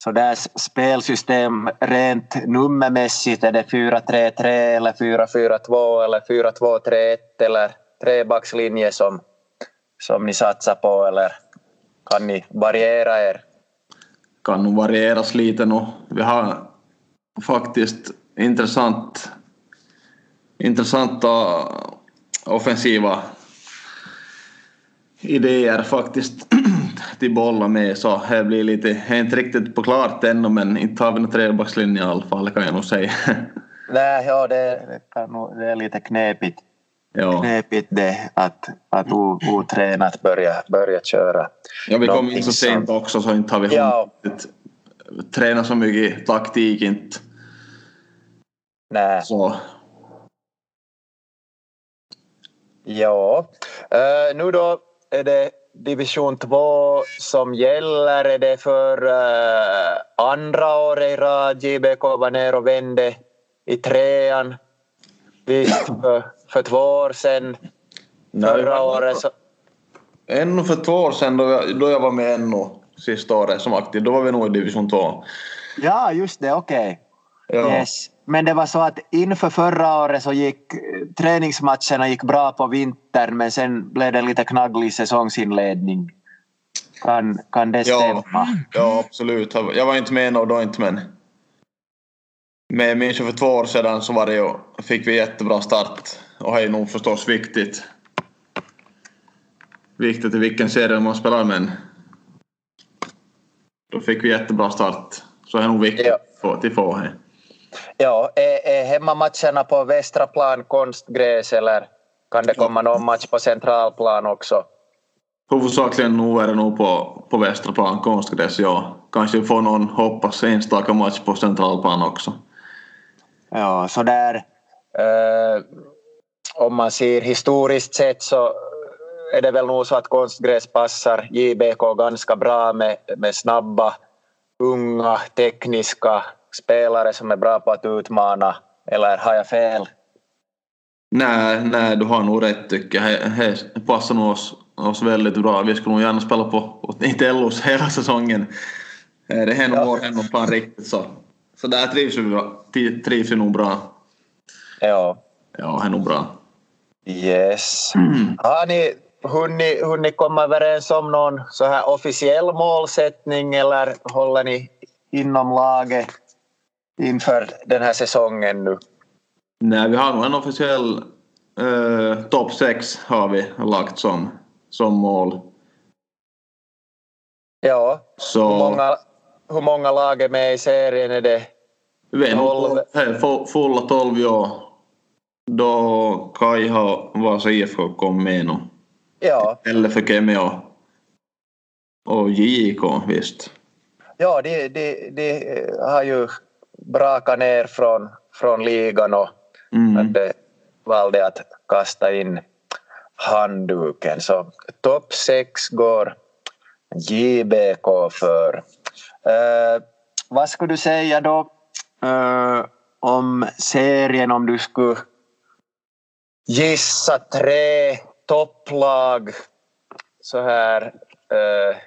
så där spelsystem rent nummermässigt är det 4-3-3 eller 4-4-2 eller 4-2-3-1 eller trebackslinje som, som ni satsar på eller kan ni variera er? Kan nog varieras lite nu. Vi har faktiskt intressant, intressanta offensiva idéer faktiskt (clears throat) till bollar med så det blir lite, det är inte riktigt på klart ännu men inte har vi någon trebackslinje i alla fall kan jag nog säga. (laughs) Nej, ja det, det är lite knepigt. Ja. Knepigt det att, att otränat börja, börja köra. Ja, vi kom in så sent också så inte har vi ja. hunnit träna så mycket taktik inte. Nej. Så. Ja, uh, nu då är det division 2 som gäller? Är det för uh, andra året i rad JBK var ner och vände i trean? Visst, för, för två år sedan. Förra året så... Ännu för två år sedan då jag, då jag var med ännu sista året som aktiv, då var vi nog i division 2. Ja, just det, okej. Okay. Ja. Yes. Men det var så att inför förra året så gick träningsmatcherna gick bra på vintern men sen blev det lite knagglig säsongsinledning. Kan, kan det stämma? Ja, ja, absolut. Jag var inte med då inte men men jag minns för två år sedan så var det ju, fick vi jättebra start och det är nog förstås viktigt. Viktigt i vilken serie man spelar men då fick vi jättebra start. Så det är nog viktigt ja. till få här. Ja, är, är hemmamatcherna på västra plan konstgräs eller kan det komma någon match på centralplan också? Huvudsakligen nog är det nog på, på västra plan konstgräs, ja. Kanske får någon hoppas enstaka match på centralplan också. Ja, så där. Uh, om man ser historiskt sett så är det väl nog så att konstgräs passar JBK ganska bra med, med snabba, unga, tekniska spelare som är bra på att utmana. Eller har jag fel? Nej, nej, du har nog rätt tycker jag. Det passar nog oss, oss väldigt bra. Vi skulle nog gärna spela på Itellos hela säsongen. Det är nog ja. vår hemmaplan riktigt så. Så där trivs vi, trivs vi nog bra. Ja. Ja, det är nog bra. Yes. Mm. Har ni hunnit, hunnit komma överens om någon så här officiell målsättning eller håller ni inom laget inför den här säsongen nu? Nej, vi har nog en officiell eh, topp 6 har vi lagt som, som mål. Ja, så... hur, många, hur många lag är med i serien? Är det vi är nog fulla 12 ja. Då Kaiha Vasa IFK kom med nu. Ja. Eller för Kemio. Och JIK visst. Ja, de, de, de har ju brakat ner från, från ligan och mm. de valde att kasta in handduken. Så topp sex går JBK för. Uh, vad skulle du säga då uh, om serien om du skulle gissa tre topplag så här eh,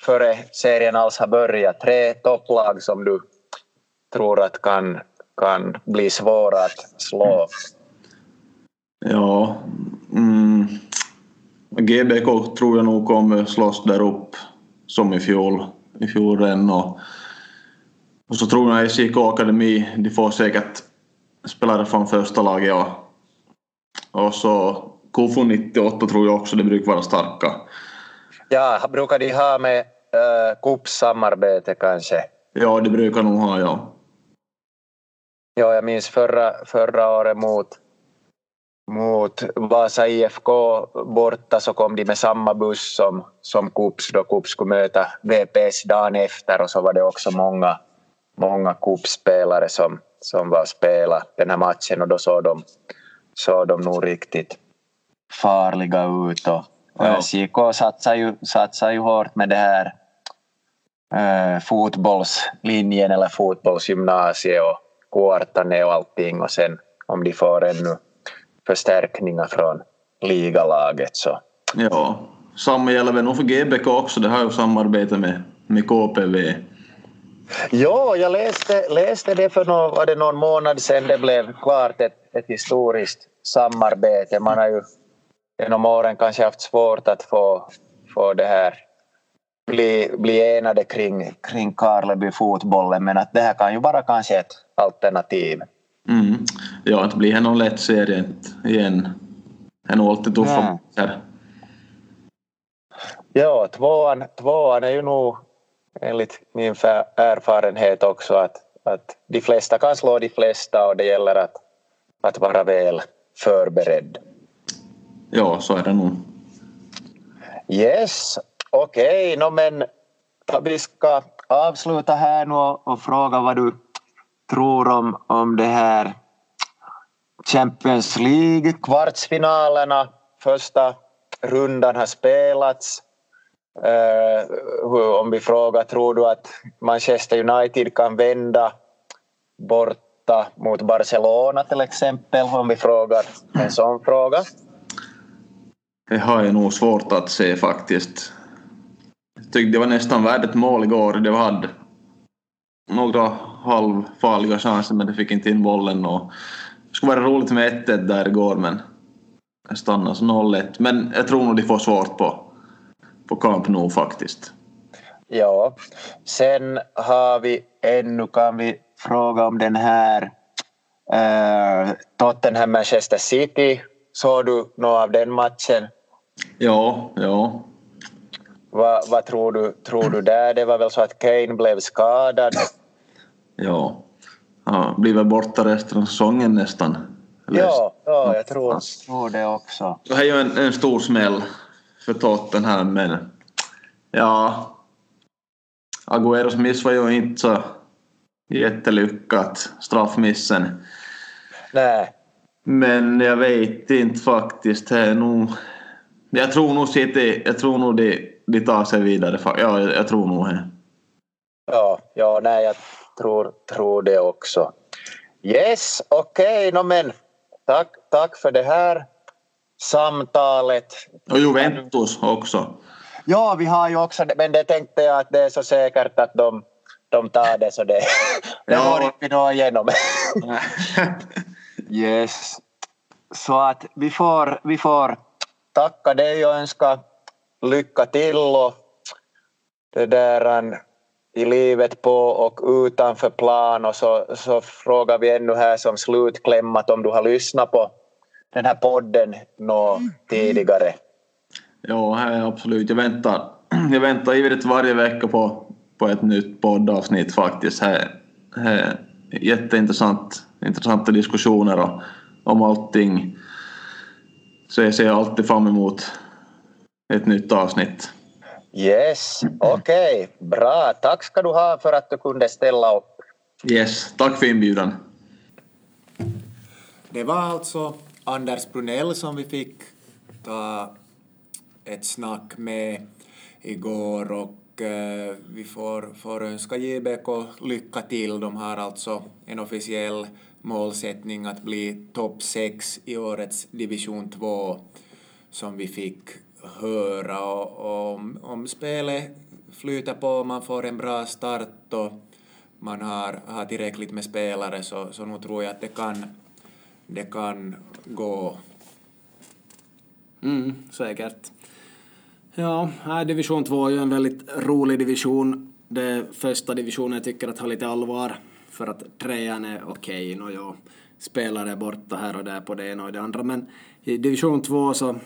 före serien alls har börjat? Tre topplag som du tror att kan, kan bli svåra att slå? Ja, mm. GBK tror jag nog kommer slåss där upp som i fjol, i fjol redan. Och, och så tror jag SJK Akademi, de får säkert spelare från första laget. Och, och så KFO 98 tror jag också, det brukar vara starka. Ja, brukar de ha med uh, kuppsamarbete kanske? Ja, det brukar nog ha, ja. Ja, jag minns förra, förra året mot, mot Vasa IFK borta så kom de med samma buss som, som Kups då Kups skulle möta VPS dagen efter och så var det också många, många Kups-spelare som, som var spela den här matchen och då såg de, såg de nog riktigt farliga ut. Och, ja. SJK satsar ju, satsar ju hårt med det här äh, fotbollslinjen eller fotbollsgymnasiet och Kuartane och allting och sen om de får ännu förstärkningar från ligalaget så. Ja, samma gäller väl nog för GBK också. Det har ju samarbete med, med KPV. Ja, jag läste, läste det för någon, var det någon månad sedan det blev klart ett, ett historiskt samarbete. Man har ju genom åren kanske haft svårt att få, få det här bli, bli enade kring, kring Karleby-fotbollen men att det här kan ju vara kanske ett alternativ. Mm. Ja, blir det någon lätt serie igen. Det är nog alltid tuffa matcher. Ja, tvåan, tvåan är ju nog enligt min erfarenhet också att, att de flesta kan slå de flesta och det gäller att, att vara väl förberedd. Ja, så är det nog. Yes, okej, okay, no, men vi ska avsluta här nu och, och fråga vad du tror om, om det här Champions League, kvartsfinalerna, första rundan har spelats. Uh, om vi frågar, tror du att Manchester United kan vända borta mot Barcelona till exempel? Om vi frågar en sån fråga. Det har jag nog svårt att se faktiskt. Jag tyckte det var nästan värd ett mål igår. Det hade några halvfarliga chanser men det fick inte in bollen. Och det skulle vara roligt med 1-1 där igår men det stannade så 0-1. Men jag tror nog de får svårt på, på Camp Nou faktiskt. Ja, sen har vi ännu kan vi fråga om den här äh, Tottenham Manchester City. Såg du något av den matchen? Ja, ja. Vad, vad tror, du, tror du där? Det var väl så att Kane blev skadad? Ja. Han blir väl borta resten av säsongen nästan. Ja, ja jag tror, tror det också. Det är ju en, en stor smäll för Tottenham men ja Agüeros miss var ju inte så jättelyckat, straffmissen. Nej. Men jag vet inte faktiskt. Det är nog... Jag tror nog City, jag tror nog de, de tar sig vidare. Ja, jag, tror nog det. Ja, ja, nej, jag tror, tror det också. Yes, okej, okay, no, men tack, tack för det här samtalet. Och Juventus också. Ja, vi har ju också men det tänkte jag att det är så säkert att de, de tar det så det, (laughs) det ja. går inte nå igenom. (laughs) yes. Så att vi får, vi får tacka dig och önska lycka till och det där i livet på och utanför plan och så, så frågar vi ännu här som slutklämmat om du har lyssnat på den här podden nå tidigare. Ja, absolut. Jag väntar, jag väntar ivrigt varje vecka på, på ett nytt poddavsnitt faktiskt. Det är jätteintressant intressanta diskussioner och, om allting. Så jag ser alltid fram emot ett nytt avsnitt. Yes, okej, okay. bra. Tack ska du ha för att du kunde ställa upp. Yes, tack för inbjudan. Det var alltså Anders Brunell som vi fick ta ett snack med igår och eh, vi får, får önska JBK lycka till. De har alltså en officiell målsättning att bli topp 6 i årets division 2 som vi fick höra och, och om, om spelet flyter på, man får en bra start och man har, har tillräckligt med spelare så, så nu tror jag att det kan, det kan gå. Mm, säkert. Ja, här division 2 är ju en väldigt rolig division. Det första divisionen jag tycker att har lite allvar för att trean är okej, okay, no, spelare borta här och där på det ena och det andra, men i division 2 så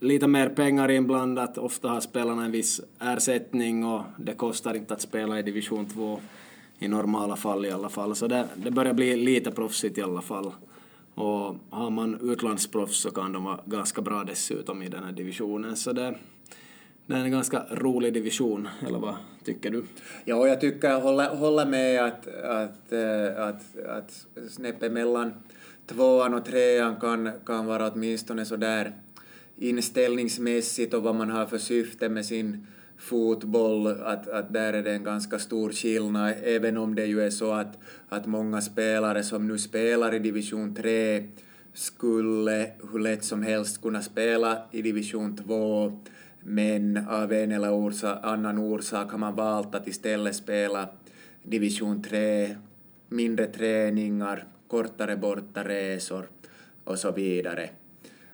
lite mer pengar inblandat, ofta har spelarna en viss ersättning och det kostar inte att spela i division 2 i normala fall i alla fall, så det, det börjar bli lite proffsigt i alla fall. Och har man utlandsproffs så kan de vara ganska bra dessutom i den här divisionen, så det, det är en ganska rolig division, eller vad tycker du? Ja, jag tycker, jag håller, håller med att, att, eh, att, att snäppet mellan tvåan och trean kan, kan vara åtminstone sådär inställningsmässigt och vad man har för syfte med sin fotboll, att, att där är det en ganska stor skillnad, även om det ju är så att, att många spelare som nu spelar i division 3 skulle hur lätt som helst kunna spela i division 2 men av en eller orsak, annan orsak har man valt att istället spela division 3, mindre träningar, kortare bortaresor och så vidare.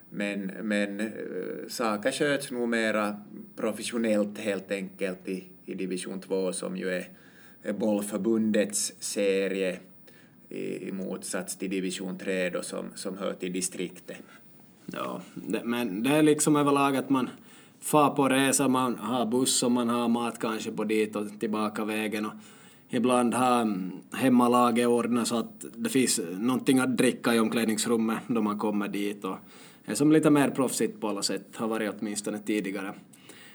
Men, men eh, saker sköts numera professionellt helt enkelt i, i division 2 som ju är, är bollförbundets serie i, i motsats till division 3 då som, som hör till distriktet. Ja, det, men det är liksom överlag att man far på resa, man har buss och man har mat kanske på dit och tillbaka vägen och ibland har hemmalaget ordnat så att det finns någonting att dricka i omklädningsrummet då man kommer dit och är som lite mer proffsigt på alla sätt, har varit åtminstone tidigare.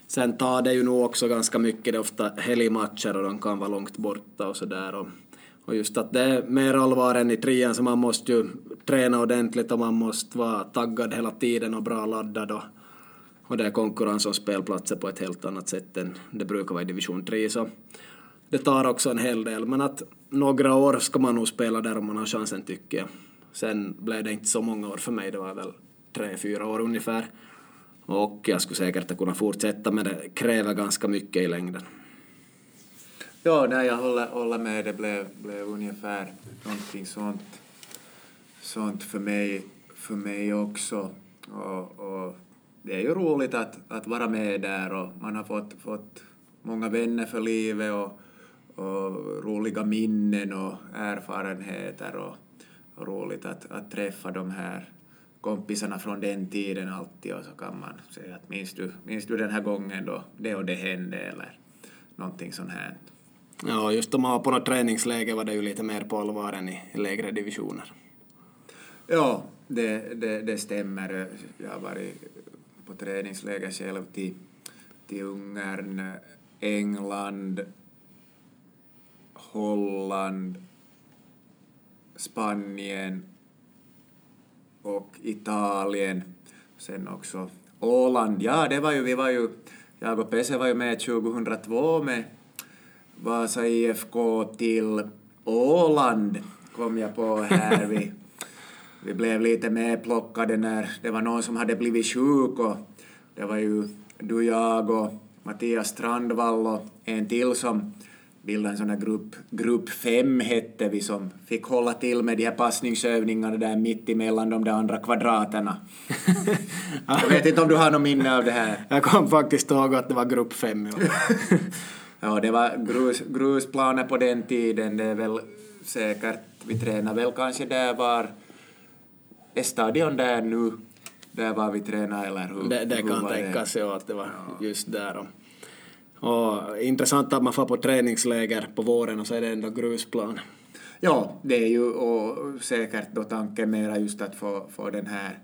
Sen tar det ju nog också ganska mycket, det är ofta helgmatcher och de kan vara långt borta och sådär. Och, och just att det är mer allvar än i trean så man måste ju träna ordentligt och man måste vara taggad hela tiden och bra laddad och och det är konkurrens om spelplatser på ett helt annat sätt än det brukar vara i division 3 så det tar också en hel del men att några år ska man nog spela där om man har chansen tycker jag. Sen blev det inte så många år för mig, det var väl tre, fyra år ungefär. Och jag skulle säkert kunna fortsätta men det kräver ganska mycket i längden. Ja, nej, jag håller, håller med. Det blev, blev ungefär någonting sånt, sånt för, mig, för mig också. Och, och det är ju roligt att, att vara med där och man har fått, fått många vänner för livet och, och roliga minnen och erfarenheter och, och roligt att, att träffa de här kompisarna från den tiden alltid och så kan man säga att minns du, minns du den här gången då det och det hände eller någonting sånt här. Ja, just om man var på något träningsläger var det ju lite mer på allvar än i lägre divisioner. Ja, det, det, det stämmer. Jag har varit på träningsläger själv till, till Ungern, England, Holland, Spanien, och Italien. Sen också Åland. Ja, det var ju, vi var ju, jag och Pese var ju med 2002 med Vasa IFK till Åland, kom jag på här. Vi, vi blev lite medplockade när det var någon som hade blivit sjuk och det var ju du, jag och Mattias Strandvall och en till som bildade en sån här grupp, grupp fem hette vi som fick hålla till med de här passningsövningarna där mitt emellan de där andra kvadraterna. (laughs) jag vet inte om du har något minne av det här? Jag kom faktiskt ihåg att det var grupp fem. Ja, (laughs) ja det var grus, grusplaner på den tiden, det är väl säkert, vi tränade väl kanske där var, stadion där nu? Där var vi tränade eller hur? Det, det hur kan tänkas ja, att det var just där. Och, och intressant att man får på träningsläger på våren och så är det ändå grusplan. Ja, det är ju och säkert då tanken mera just att få, få den här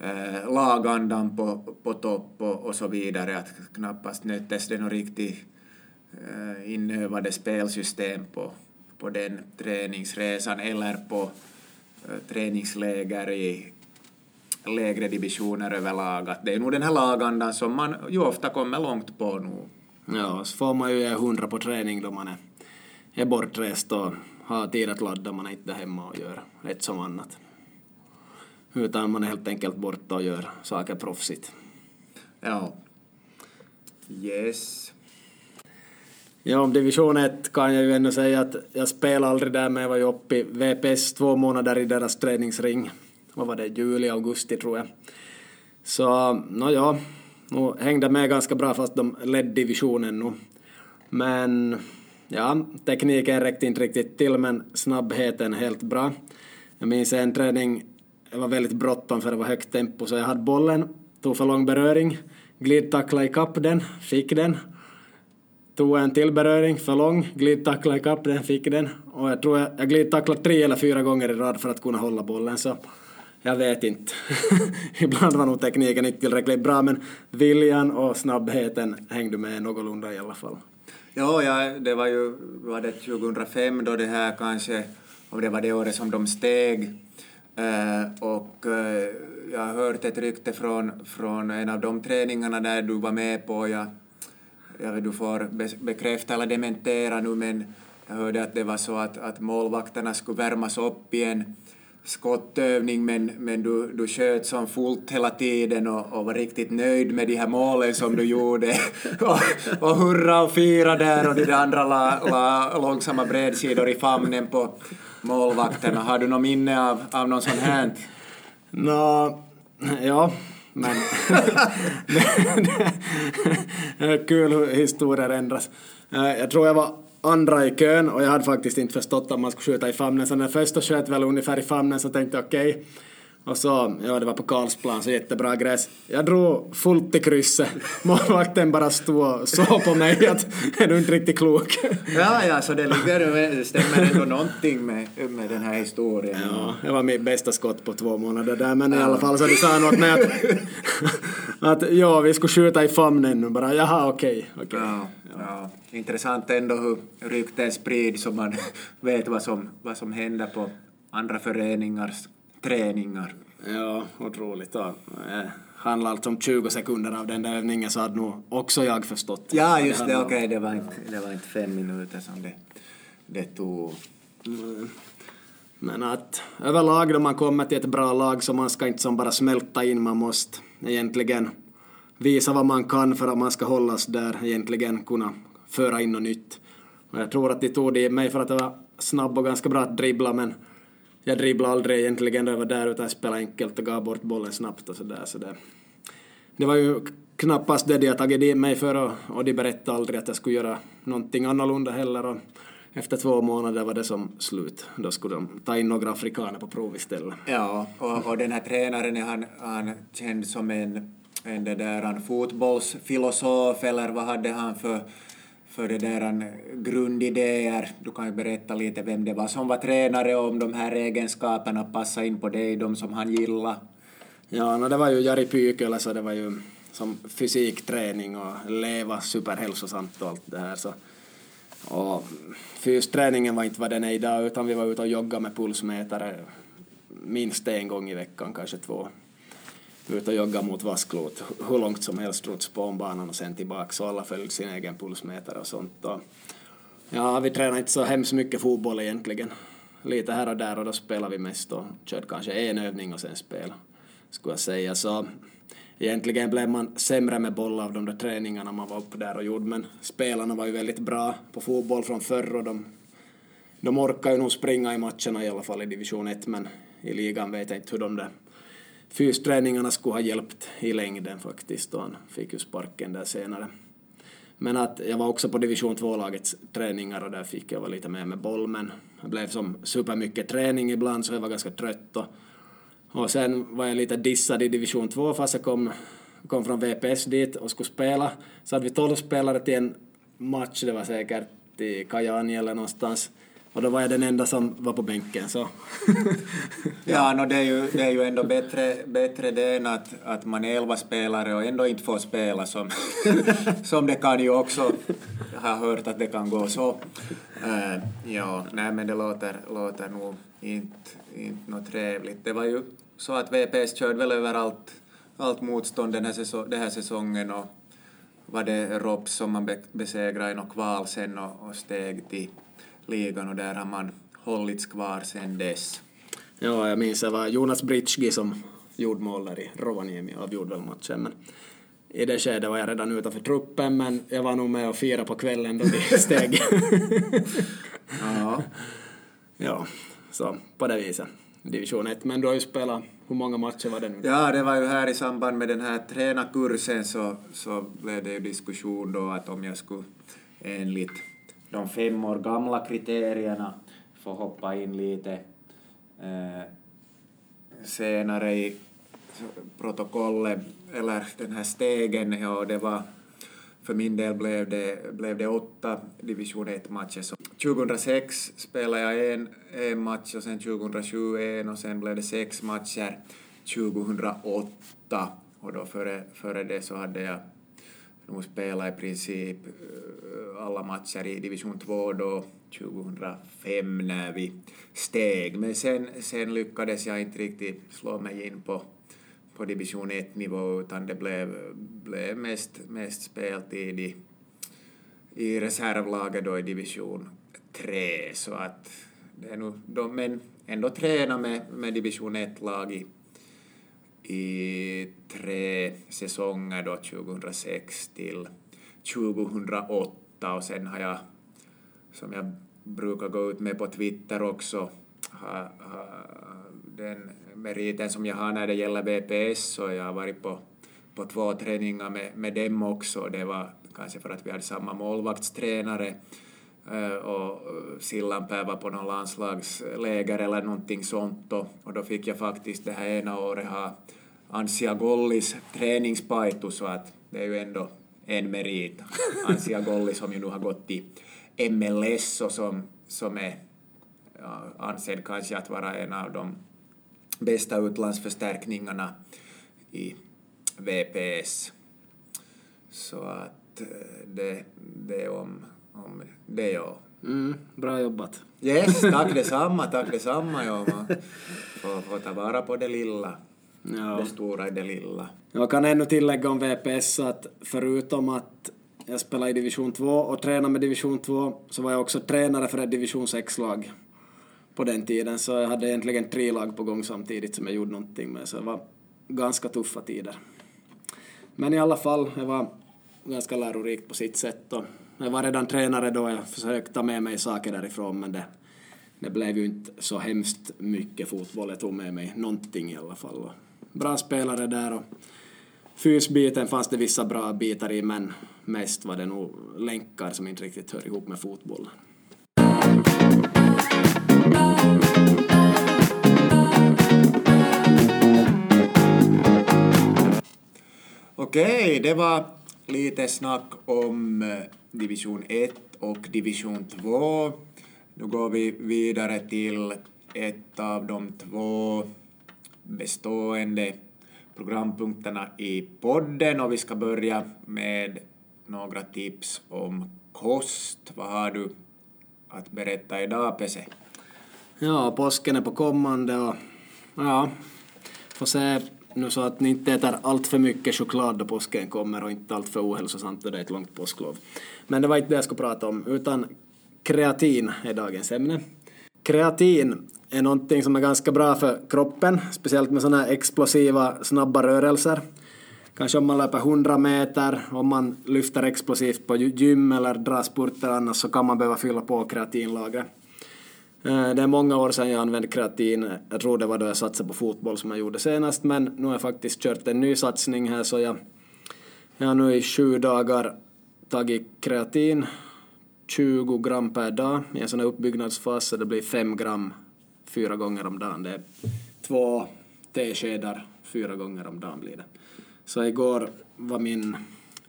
eh, lagandan på, på topp och, och så vidare, att knappast nöttes det något riktigt eh, inövade spelsystem på, på den träningsresan eller på träningsläger i lägre divisioner överlag. Att det är nog den här lagandan som man ju ofta kommer långt på nu. Ja, så får man ju ge hundra på träning då man är, är bortrest och har tid att ladda, man är inte hemma och gör ett som annat. Utan man är helt enkelt borta och gör saker proffsigt. Ja. Yes. Ja, om division 1 kan jag ju ändå säga att jag spelade aldrig där men jag var ju uppe i VPS två månader i deras träningsring. Vad var det, juli, augusti tror jag. Så, nåja, ja, nu hängde med ganska bra fast de ledde divisionen nu. Men ja, tekniken räckte inte riktigt till men snabbheten helt bra. Jag minns en träning, det var väldigt bråttom för det var högt tempo så jag hade bollen, tog för lång beröring, glidtacklade ikapp den, fick den. Tog en till beröring, för lång, glidtackla ikapp den, fick den. Och jag tror jag, jag glidtacklade tre eller fyra gånger i rad för att kunna hålla bollen så jag vet inte. (laughs) Ibland var nog tekniken inte tillräckligt bra men viljan och snabbheten hängde med någorlunda i alla fall. Ja, ja det var ju var det 2005 då det här kanske, om det var det året som de steg. Uh, och uh, jag har hört ett rykte från, från en av de träningarna där du var med på. Jag, jag du får bekräfta eller dementera nu men jag hörde att det var så att, att målvakterna skulle värmas upp i en skottövning men, men du, du sköt som fullt hela tiden och, och var riktigt nöjd med de här målen som du gjorde (laughs) och, och hurra och fira där och de andra la, la långsamma bredsidor i famnen på målvakterna. Har du något minne av, av någon sån här? Nå, ja, men (laughs) kul hur historier ändras. Eh, jag tror jag var andra i kön och jag hade faktiskt inte förstått att man skulle skjuta i famnen så när första sköt väl ungefär i famnen så tänkte jag okej okay och så, ja det var på Karlsplan så jättebra gräs. Jag drog fullt i krysset. Målvakten bara stod och såg på mig att är du inte riktigt klok? ja, ja, så det ligger, stämmer ändå någonting med, med den här historien. Ja, det var mitt bästa skott på två månader där men ja. i alla fall så du sa något med att, att ja, vi skulle skjuta i famnen nu bara, jaha okej. Okay, okay. ja. Ja, intressant ändå hur rykten sprids så man (laughs) vet vad som, vad som händer på andra föreningars träningar. Ja, otroligt. Ja. Det handlar alltså om 20 sekunder av den där övningen så hade nog också jag förstått. Ja, just det, det okej, okay, det, var inte, det var inte fem minuter som det, det tog. Mm. Men att överlag då man kommer till ett bra lag så man ska inte som bara smälta in, man måste egentligen visa vad man kan för att man ska hållas där, egentligen kunna föra in något nytt. Och jag tror att de tog det i mig för att jag var snabb och ganska bra att dribbla men jag dribblade aldrig egentligen när jag var där utan jag spelade enkelt och gav bort bollen snabbt och sådär. Så det, det var ju knappast det de har tagit dit mig för och, och de berättade aldrig att jag skulle göra någonting annorlunda heller. Och efter två månader var det som slut. Då skulle de ta in några afrikaner på prov istället. Ja, och, och den här tränaren är han, han känd som en en där en fotbollsfilosof eller vad hade han för, för det där en grundidéer? Du kan ju berätta lite vem det var som var tränare och om de här egenskaperna passade in på dig, de som han gillade. Ja, no, det var ju Jari Pykölä så det var ju som fysikträning och leva superhälsosamt och allt det här så och fysträningen var inte vad den är idag utan vi var ute och joggade med pulsmätare minst en gång i veckan, kanske två. Ut och jogga mot Vasklot hur långt som helst runt på ombanan och sen tillbaka så alla följde sin egen pulsmätare och sånt. Och ja, vi tränade inte så hemskt mycket fotboll egentligen. Lite här och där och då spelade vi mest och körde kanske en övning och sen spelade, skulle jag säga. Så egentligen blev man sämre med boll av de där träningarna man var uppe där och gjorde, men spelarna var ju väldigt bra på fotboll från förr och de, de orkar ju nog springa i matcherna i alla fall i division 1, men i ligan vet jag inte hur de där fysträningarna skulle ha hjälpt i längden faktiskt och han fick ju sparken där senare. Men att jag var också på division 2-lagets träningar och där fick jag vara lite mer med boll men det blev som supermycket träning ibland så jag var ganska trött och, och sen var jag lite dissad i division 2 fast jag kom, kom från VPS dit och skulle spela. Så hade vi 12 spelare till en match, det var säkert i Kajani eller någonstans och då var jag den enda som var på bänken. Så. (laughs) ja, no, det, är ju, det är ju ändå bättre, bättre det än att, att man är elva spelare och ändå inte får spela som, (laughs) som det kan ju också. Jag har hört att det kan gå så. Uh, ja, nej men det låter, låter nog inte, inte något trevligt. Det var ju så att VPS körde väl över allt, allt motstånd den här, säsong, den här säsongen och var det Rops som man besegrade i något kval sen och, och steg till ligan och där har man hållits kvar sedan dess. Ja, jag minns det var Jonas Britschgi som gjorde mål där i Rovaniemi och avgjorde väl matchen. Men I det skedet var jag redan utanför truppen men jag var nog med och firade på kvällen då vi (laughs) steg. ja. ja, så på det viset. Division 1. Men du har ju spelat, hur många matcher var det nu? Ja, det var ju här i samband med den här tränarkursen så, så blev det ju diskussion då att om jag skulle enligt de fem år gamla kriterierna får hoppa in lite eh, senare i protokollet, eller den här stegen, ja, det var för min del blev det, blev det åtta division 1-matcher. 2006 spelade jag en, en match och sen 2007 en och sen blev det sex matcher 2008 och då före, före det så hade jag nog spelade i princip eh, alla matcher i division 2 då 2005 när vi steg. Men sen, sen lyckades jag inte riktigt slå mig in på, på division 1-nivå utan det blev, blev mest, mest speltid i, i reservlaget då i division 3. Så att det är nog, de, men ändå träna med, med division 1-lag i, i tre säsonger då 2006 till 2008 och sen har jag, som jag brukar gå ut med på Twitter också, ha, ha, den meriten som jag har när det gäller BPS så jag har varit på, på två träningar med, med dem också. Det var kanske för att vi hade samma målvaktstränare och Sillanpää var på någon landslagsläger eller någonting sånt och, och då fick jag faktiskt det här ena året ha Ansia Gollis träningspaitu så att det är ju ändå en merit. (laughs) Ansia Golli som ju nu har gått till MLS och som, som är ja, ansedd kanske att vara en av de bästa utlandsförstärkningarna i VPS. Så att eh, det, det om om det ja. Mm, bra jobbat. Yes, (laughs) tack detsamma, tack detsamma. Ja, man får, får ta vara på det lilla. Ja. Det stora i det lilla. Jag kan ännu tillägga om VPS att förutom att jag spelade i division 2 och tränade med division 2 så var jag också tränare för ett division 6-lag på den tiden så jag hade egentligen tre lag på gång samtidigt som jag gjorde någonting med så det var ganska tuffa tider. Men i alla fall, det var ganska lärorikt på sitt sätt och jag var redan tränare då, jag försökte ta med mig saker därifrån men det, det blev ju inte så hemskt mycket fotboll. Jag tog med mig någonting i alla fall. Och bra spelare där och fysbiten fanns det vissa bra bitar i men mest var det nog länkar som inte riktigt hör ihop med fotbollen. Okej, det var lite snack om eh, division 1 och division 2. Nu går vi vidare till ett av de två bestående programpunkterna i podden och vi ska börja med några tips om kost. Vad har du att berätta idag, Pese? Ja, påsken är på kommande och Ja, får se nu så att ni inte äter allt för mycket choklad då påsken kommer och inte allt för ohälsosamt då det är ett långt påsklov. Men det var inte det jag skulle prata om, utan kreatin är dagens ämne. Kreatin är någonting som är ganska bra för kroppen, speciellt med sådana här explosiva, snabba rörelser. Kanske om man löper 100 meter, om man lyfter explosivt på gym eller drar spurter annars så kan man behöva fylla på kreatinlagret. Eh, det är många år sedan jag använde kreatin. Jag tror det var då jag satsade på fotboll som jag gjorde senast, men nu har jag faktiskt kört en ny satsning här så jag, jag har nu i sju dagar tagit kreatin, 20 gram per dag i en sån här uppbyggnadsfas, så det blir 5 gram fyra gånger om dagen. Det är två teskedar fyra gånger om dagen blir det. Så igår var min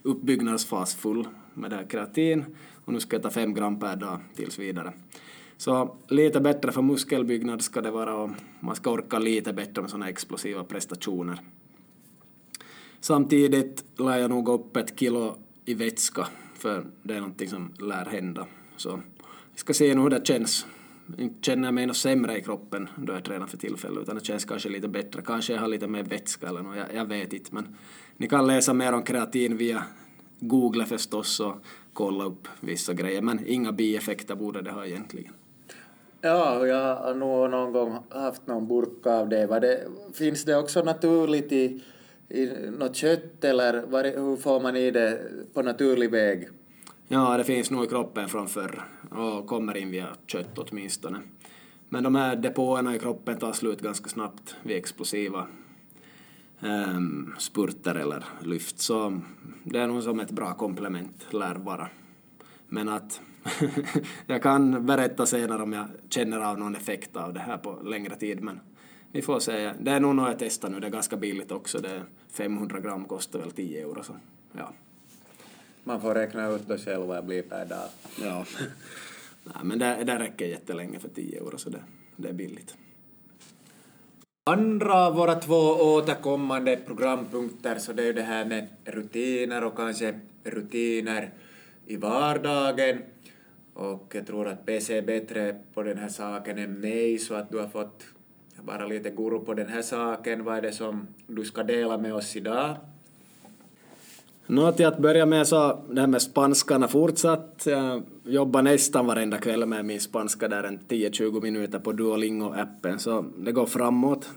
uppbyggnadsfas full med det här kreatin och nu ska jag ta 5 gram per dag tills vidare. Så lite bättre för muskelbyggnad ska det vara och man ska orka lite bättre med sådana explosiva prestationer. Samtidigt lär jag nog upp ett kilo i vätska för det är någonting som lär hända. Så vi ska se nu hur det känns. Inte känner jag mig något sämre i kroppen då jag tränar för tillfället utan det känns kanske lite bättre. Kanske jag har lite mer vätska eller något, jag, jag vet inte. Men ni kan läsa mer om kreatin via Google förstås och kolla upp vissa grejer. Men inga bieffekter borde det ha egentligen. Ja, jag har nog någon gång haft någon burka av det. Var det finns det också naturligt i, i något kött eller var, hur får man i det på naturlig väg? Ja, det finns nog i kroppen från förr och kommer in via kött åtminstone. Men de här depåerna i kroppen tar slut ganska snabbt vid explosiva um, spurter eller lyft. Så det är nog som ett bra komplement, lär vara. Men att (laughs) jag kan berätta senare om jag känner av någon effekt av det här på längre tid, men vi får se. Det är nog något jag testar nu, det är ganska billigt också. Det är 500 gram kostar väl 10 euro, så ja. Man får räkna ut det själv vad det blir per dag. Ja. (laughs) Nej, men det, det räcker jättelänge för 10 euro, så det, det är billigt. Andra av våra två återkommande programpunkter så det är ju det här med rutiner och kanske rutiner i vardagen. Och jag tror att PC är bättre på den här saken än mig så att du har fått bara lite guru på den här saken. Vad är det som du ska dela med oss idag? Nå, till att börja med så det här med spanskan har fortsatt. Jag jobbar nästan varenda kväll med min spanska där en 10-20 minuter på Duolingo-appen så det går framåt.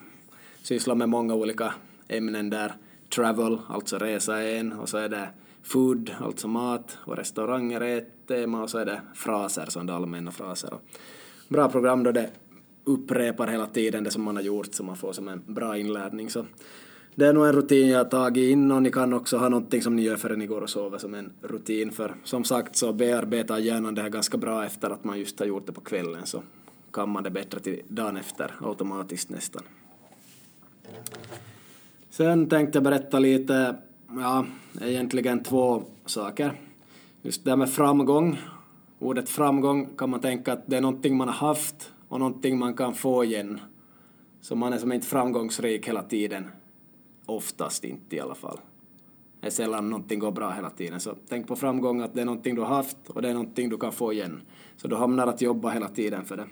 Sysslar med många olika ämnen där. Travel, alltså resa är en och så är det food, alltså mat och restauranger är ett tema och så är det fraser, sådana allmänna fraser. Bra program då det upprepar hela tiden det som man har gjort så man får som en bra inlärning. Så det är nog en rutin jag har tagit in och ni kan också ha någonting som ni gör förrän ni går och sover som en rutin för som sagt så bearbetar hjärnan det här ganska bra efter att man just har gjort det på kvällen så kan man det bättre till dagen efter automatiskt nästan. Sen tänkte jag berätta lite, ja, egentligen två saker. Just det här med framgång. Ordet framgång kan man tänka att det är någonting man har haft och någonting man kan få igen. Så man är som inte framgångsrik hela tiden Oftast inte i alla fall. Det är sällan någonting går bra hela tiden. Så tänk på framgång att det är någonting du har haft och det är någonting du kan få igen. Så du hamnar att jobba hela tiden för det.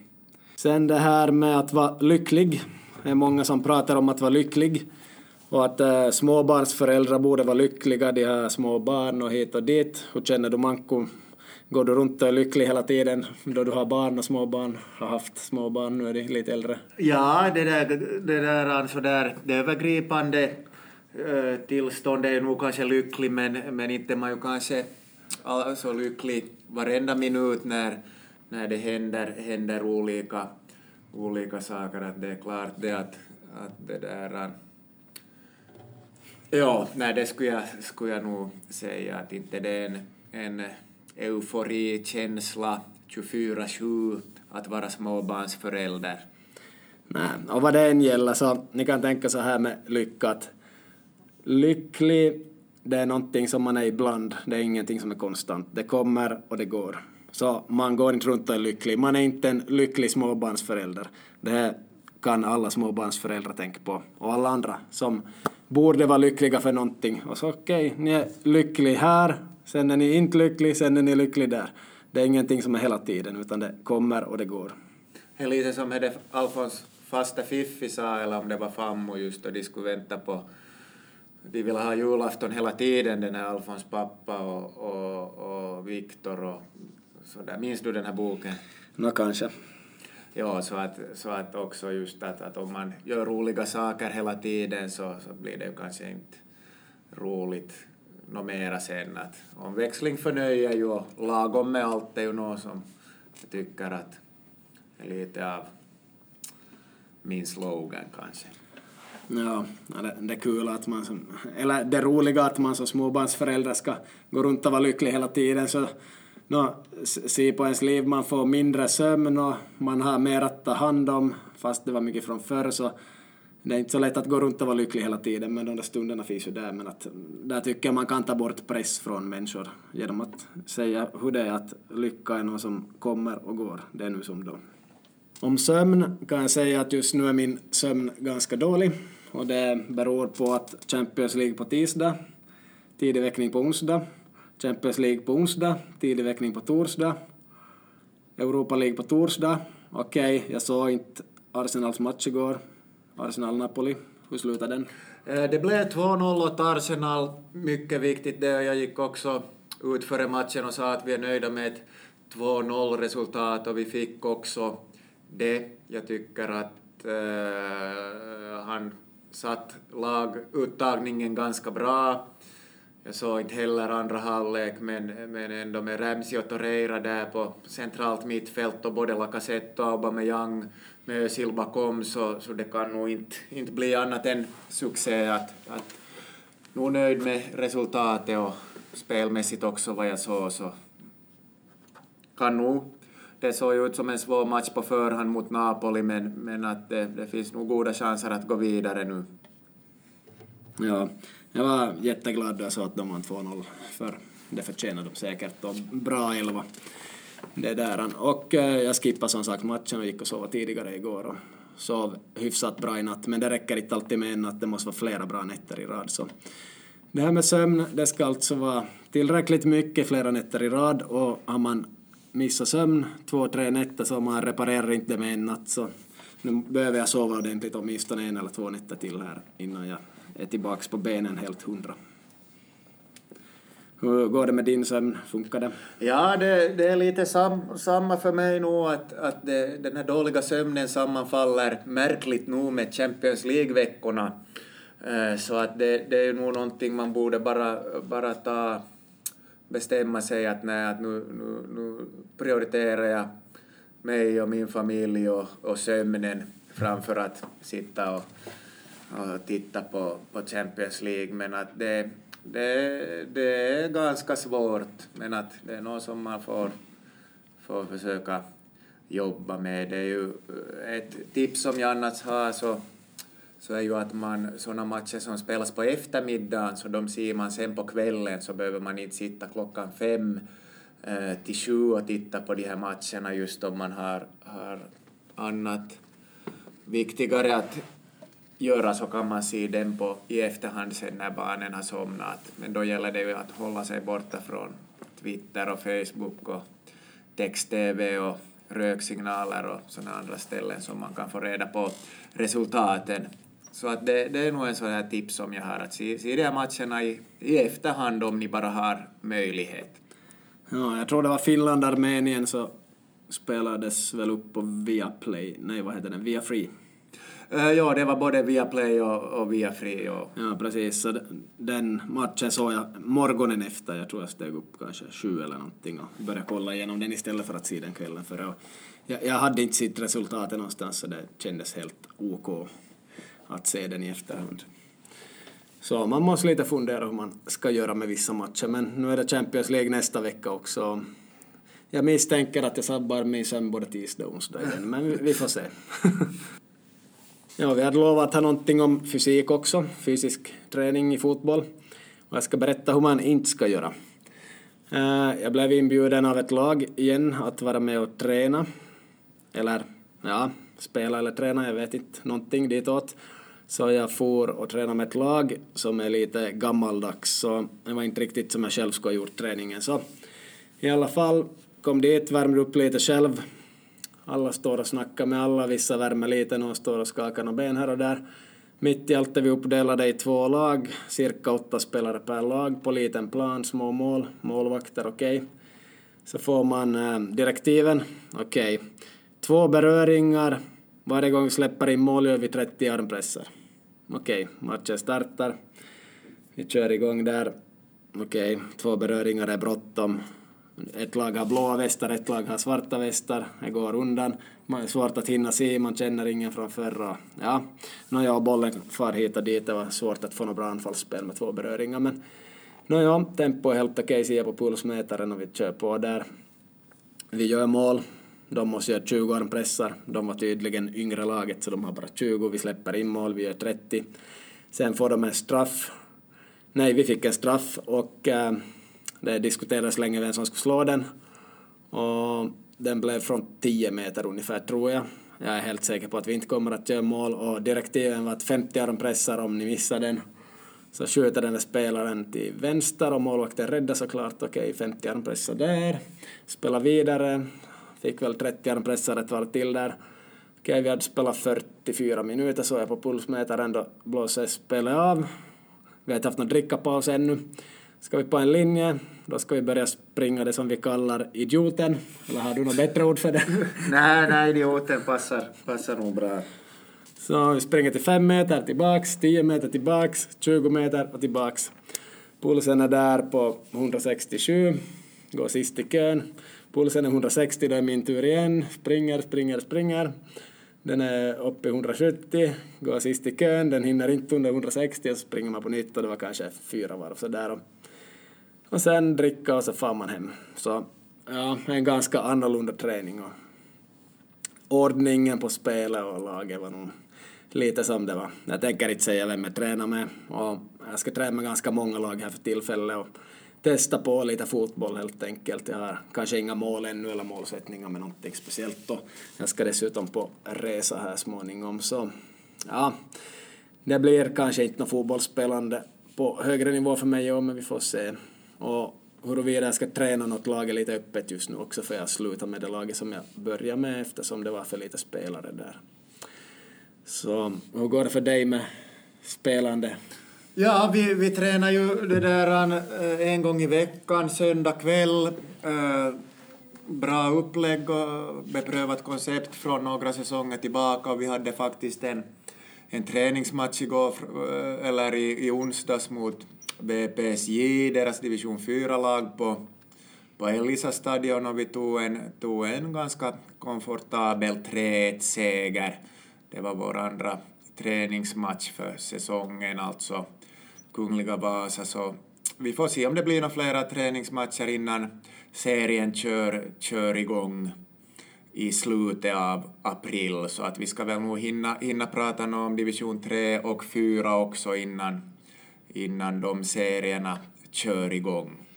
Sen det här med att vara lycklig. Det är många som pratar om att vara lycklig. Och att äh, småbarnsföräldrar borde vara lyckliga, de har små barn och hit och dit. Hur känner du Manko? Går du runt och är lycklig hela tiden då du har barn och småbarn, har haft småbarn, nu är de lite äldre? Ja, det där, det där, alltså där, det övergripande eh, äh, tillståndet är nog kanske lycklig, men, men inte man ju kanske så lycklig varenda minut när, när det händer, händer olika, olika saker. Att det är klart det att, att det där... Ja, nej, det skulle jag, skulle jag nog säga att inte det är en, en euforikänsla 24-7 att vara småbarnsförälder. Nej, och vad det än gäller så ni kan tänka så här med lycka att lycklig det är någonting som man är ibland, det är ingenting som är konstant. Det kommer och det går. Så man går inte runt och är lycklig. Man är inte en lycklig småbarnsförälder. Det kan alla småbarnsföräldrar tänka på. Och alla andra som borde vara lyckliga för någonting. Och så okej, okay, ni är lycklig här Sen är ni inte lycklig, sen är ni lycklig där. Det är ingenting som är hela tiden, utan det kommer och det går. Det är lite som det Alfons fasta Fiffi sa, eller om det var Fammo just, och de skulle vänta på de ville ha julafton hela tiden, den här Alfons pappa och, och, och Viktor och sådär. Minns du den här boken? Nå, kanske. Ja, så att, så att också just att, att om man gör roliga saker hela tiden så, så blir det ju kanske inte roligt nå mera sen. Att omväxling förnöjer ju och lagom med allt är ju något som jag tycker att är lite av min slogan kanske. Ja, det, det är kul att man som, eller det roliga att man som småbarnsförälder ska gå runt och vara lycklig hela tiden så no, se på ens liv, man får mindre sömn och man har mer att ta hand om, fast det var mycket från förr så det är inte så lätt att gå runt och vara lycklig hela tiden, men de där stunderna finns ju där. Men att, där tycker jag man kan ta bort press från människor genom att säga hur det är att lycka är något som kommer och går. Det är nu som då. Om sömn kan jag säga att just nu är min sömn ganska dålig och det beror på att Champions League på tisdag, tidig väckning på onsdag, Champions League på onsdag, tidig väckning på torsdag, Europa League på torsdag. Okej, okay, jag såg inte Arsenals match igår, Arsenal-Napoli. Hur slutade den? Eh, det blev 2-0 åt Arsenal, mycket viktigt det. Jag gick också ut före matchen och sa att vi är nöjda med ett 2-0 resultat och vi fick också det. Jag tycker att uh, han satt laguttagningen ganska bra. Jag såg inte heller andra halvlek, men, men ändå med Ramsey och Torreira där på centralt mittfält och både Lacazette och Aubameyang med Özil bakom så, så det kan nog inte, inte bli annat än succé. Att, att nog nöjd med resultatet och spelmässigt också vad jag såg så kan nog det såg ju ut som en svår match på förhand mot Napoli men, men att det, det finns nog goda chanser att gå vidare nu. Ja, jag var jätteglad då jag såg att de vann 2-0 för det förtjänar de säkert och bra elva. Det där. Och eh, jag skippade som sagt matchen och gick och sova tidigare igår och sov hyfsat bra i natt men det räcker inte alltid med en natt, det måste vara flera bra nätter i rad. Så det här med sömn, det ska alltså vara tillräckligt mycket flera nätter i rad och har man missat sömn två, tre nätter så man reparerar inte det med en natt så nu behöver jag sova ordentligt åtminstone en eller två nätter till här innan jag är tillbaks på benen helt hundra. Hur går det med din sömn? Funkar det? Ja, det, det är lite sam, samma för mig nu att, att det, den här dåliga sömnen sammanfaller märkligt nog med Champions League-veckorna. Eh, så att det, det är nog någonting man borde bara, bara ta, bestämma sig att, nej, att nu, nu, nu prioriterar jag mig och min familj och, och sömnen framför att sitta och, och titta på, på Champions League. Men att det, det, det är ganska svårt, men att det är något som man får, får försöka jobba med. Det är ju eh, ett tips som jag annars har så, så är ju att man sådana matcher som spelas på eftermiddagen så de ser man sen på kvällen så behöver man inte sitta klockan fem eh, till sju och titta på de här matcherna just om man har, har annat viktigare att göra så kan man se den på, i efterhand sen när barnen har somnat. Men då gäller det ju att hålla sig borta från Twitter och Facebook och text-tv och röksignaler och sådana andra ställen som man kan få reda på resultaten. Så att det, det är nog en sån här tips som jag har, att se, se de här matcherna i, i efterhand om ni bara har möjlighet. Ja, jag tror det var Finland-Armenien så spelades väl upp på Viaplay, nej vad heter den, Viafree. Uh, ja, det var både via Play och, och via Free. Och... Ja, precis. Så den matchen såg jag morgonen efter. Jag tror jag steg upp kanske sju eller någonting och började kolla igenom den istället för att se den kvällen före. Jag, jag hade inte sett resultatet någonstans så det kändes helt OK att se den i efterhand. Så man måste lite fundera hur man ska göra med vissa matcher. Men nu är det Champions League nästa vecka också. Jag misstänker att jag sabbar min sömn både tisdag och onsdag igen, men vi får se. (laughs) Ja, vi hade lovat att ha någonting om fysik också, fysisk träning i fotboll. Och jag ska berätta hur man inte ska göra. Eh, jag blev inbjuden av ett lag igen att vara med och träna. Eller, ja, spela eller träna, jag vet inte, någonting ditåt. Så jag for och tränade med ett lag som är lite gammaldags, så det var inte riktigt som jag själv skulle ha gjort träningen. Så i alla fall, kom dit, värmde upp lite själv, alla står och snackar med alla, vissa värmer lite, någon står och skakar några ben här och där. Mitt i allt är vi uppdelade i två lag, cirka åtta spelare per lag på liten plan, små mål, målvakter, okej. Okay. Så får man äh, direktiven, okej. Okay. Två beröringar, varje gång vi släpper in mål gör vi 30 armpressar. Okej, okay. matchen startar. Vi kör igång där. Okej, okay. två beröringar är bråttom. Ett lag har blåa västar, ett lag har svarta västar. Det går undan. Man är svårt att hinna se, man känner ingen från förra. Ja, nåja, bollen far hit och dit. Det var svårt att få något bra anfallsspel med två beröringar. Men nåja, tempo är helt okej, ser på pulsmätaren och vi kör på där. Vi gör mål. De måste göra 20 armpressar. De var tydligen yngre laget, så de har bara 20. Vi släpper in mål, vi gör 30. Sen får de en straff. Nej, vi fick en straff och äh, det diskuterades länge vem som skulle slå den. Och den blev från 10 meter ungefär, tror jag. Jag är helt säker på att vi inte kommer att göra mål och direktiven var att 50 armpressar om ni missar den. Så skjuter den där spelaren till vänster och målvakten räddar såklart. Okej, okay, 50 pressar där. Spelar vidare. Fick väl 30 armpressar ett varv till där. Okej, okay, vi hade spelat 44 minuter så jag på pulsmätaren då blåser spelet av. Vi har inte haft någon drickapaus ännu. Ska vi på en linje, då ska vi börja springa det som vi kallar idioten. Eller har du något bättre ord för det? (laughs) nej, nej, idioten passar, passar nog bra. Så vi springer till fem meter tillbaks, tio meter tillbaks, 20 meter och tillbaks. Pulsen är där på 167, går sist i kön. Pulsen är 160, då är min tur igen. Springer, springer, springer. Den är uppe i 170, går sist i kön, den hinner inte under 160 och så springer man på nytt och det var kanske fyra varv sådär. Och sen dricka och så far man hem. Så ja, en ganska annorlunda träning och ordningen på spelet och laget var nog lite som det var. Jag tänker inte säga vem jag tränar med och jag ska träna med ganska många lag här för tillfället och testa på lite fotboll helt enkelt. Jag har kanske inga mål ännu eller målsättningar med någonting speciellt och jag ska dessutom på resa här småningom så ja, det blir kanske inte något fotbollsspelande på högre nivå för mig i men vi får se. Och huruvida jag ska träna något lag är lite öppet just nu också för jag slutar med det laget som jag började med eftersom det var för lite spelare där. Så hur går det för dig med spelande? Ja, vi, vi tränar ju det där eh, en gång i veckan, söndag kväll. Eh, bra upplägg och beprövat koncept från några säsonger tillbaka och vi hade faktiskt en, en träningsmatch igår, eh, eller i, i onsdags mot BPSJ, deras division 4-lag på, på Elisa stadion och vi tog en, tog en ganska komfortabel 3-1-seger. Det var vår andra träningsmatch för säsongen, alltså Kungliga Vasa, så vi får se om det blir några flera träningsmatcher innan serien kör, kör igång i slutet av april, så att vi ska väl nog hinna, hinna prata om division 3 och 4 också innan, innan de serierna kör igång.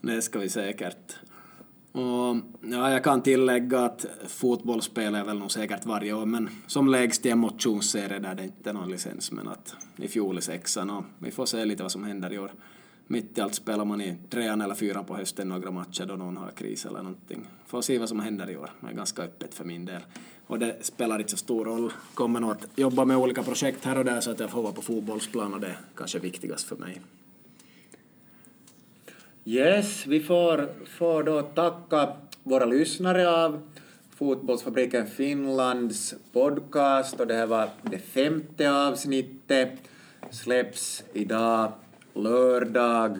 Det ska vi säkert. Och, ja, jag kan tillägga att fotboll spelar jag väl nog säkert varje år, men som lägst i en motionsserie där det inte är någon licens, men att i fjol i sexan och vi får se lite vad som händer i år. Mitt i allt spelar man i trean eller fyran på hösten några matcher då någon har kris eller någonting. Får se vad som händer i år. Det är ganska öppet för min del. Och det spelar inte så stor roll. Kommer nog att jobba med olika projekt här och där så att jag får vara på fotbollsplan och det är kanske viktigast för mig. Yes, vi får, får då tacka våra lyssnare av Fotbollsfabriken Finlands podcast och det här var det femte avsnittet. Släpps idag lördag.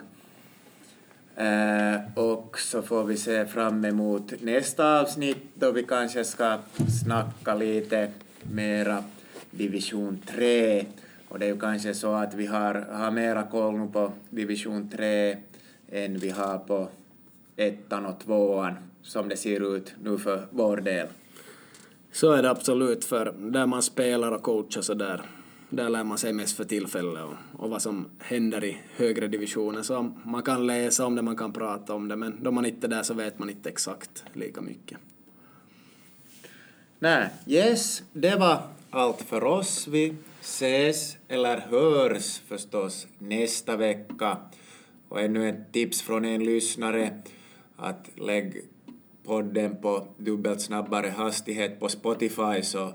Eh, och så får vi se fram emot nästa avsnitt då vi kanske ska snacka lite mera division 3. Och det är ju kanske så att vi har, har mera koll nu på division 3 än vi har på ettan och tvåan som det ser ut nu för vår del. Så är det absolut, för där man spelar och coachar så där, där lär man sig mest för tillfället och, och vad som händer i högre divisioner. Så man kan läsa om det, man kan prata om det, men då man inte är där så vet man inte exakt lika mycket. Nej, yes, det var allt för oss. Vi ses, eller hörs förstås, nästa vecka. Och ännu ett tips från en lyssnare att lägg podden på dubbelt snabbare hastighet på Spotify så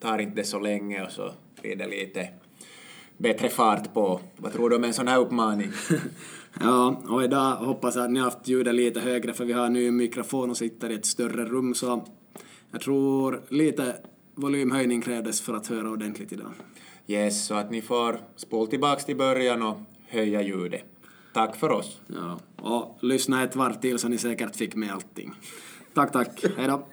tar inte det så länge och så blir det lite bättre fart på. Vad tror du om en sån här uppmaning? (laughs) Ja, och idag hoppas jag att ni har haft ljudet lite högre för vi har en mikrofon och sitter i ett större rum så jag tror lite volymhöjning krävdes för att höra ordentligt idag. Yes, så att ni får spola tillbaks till början och höja ljudet. Tack för oss. Ja, och lyssna ett varv till så ni säkert fick med allting. Tack, tack. Hej då.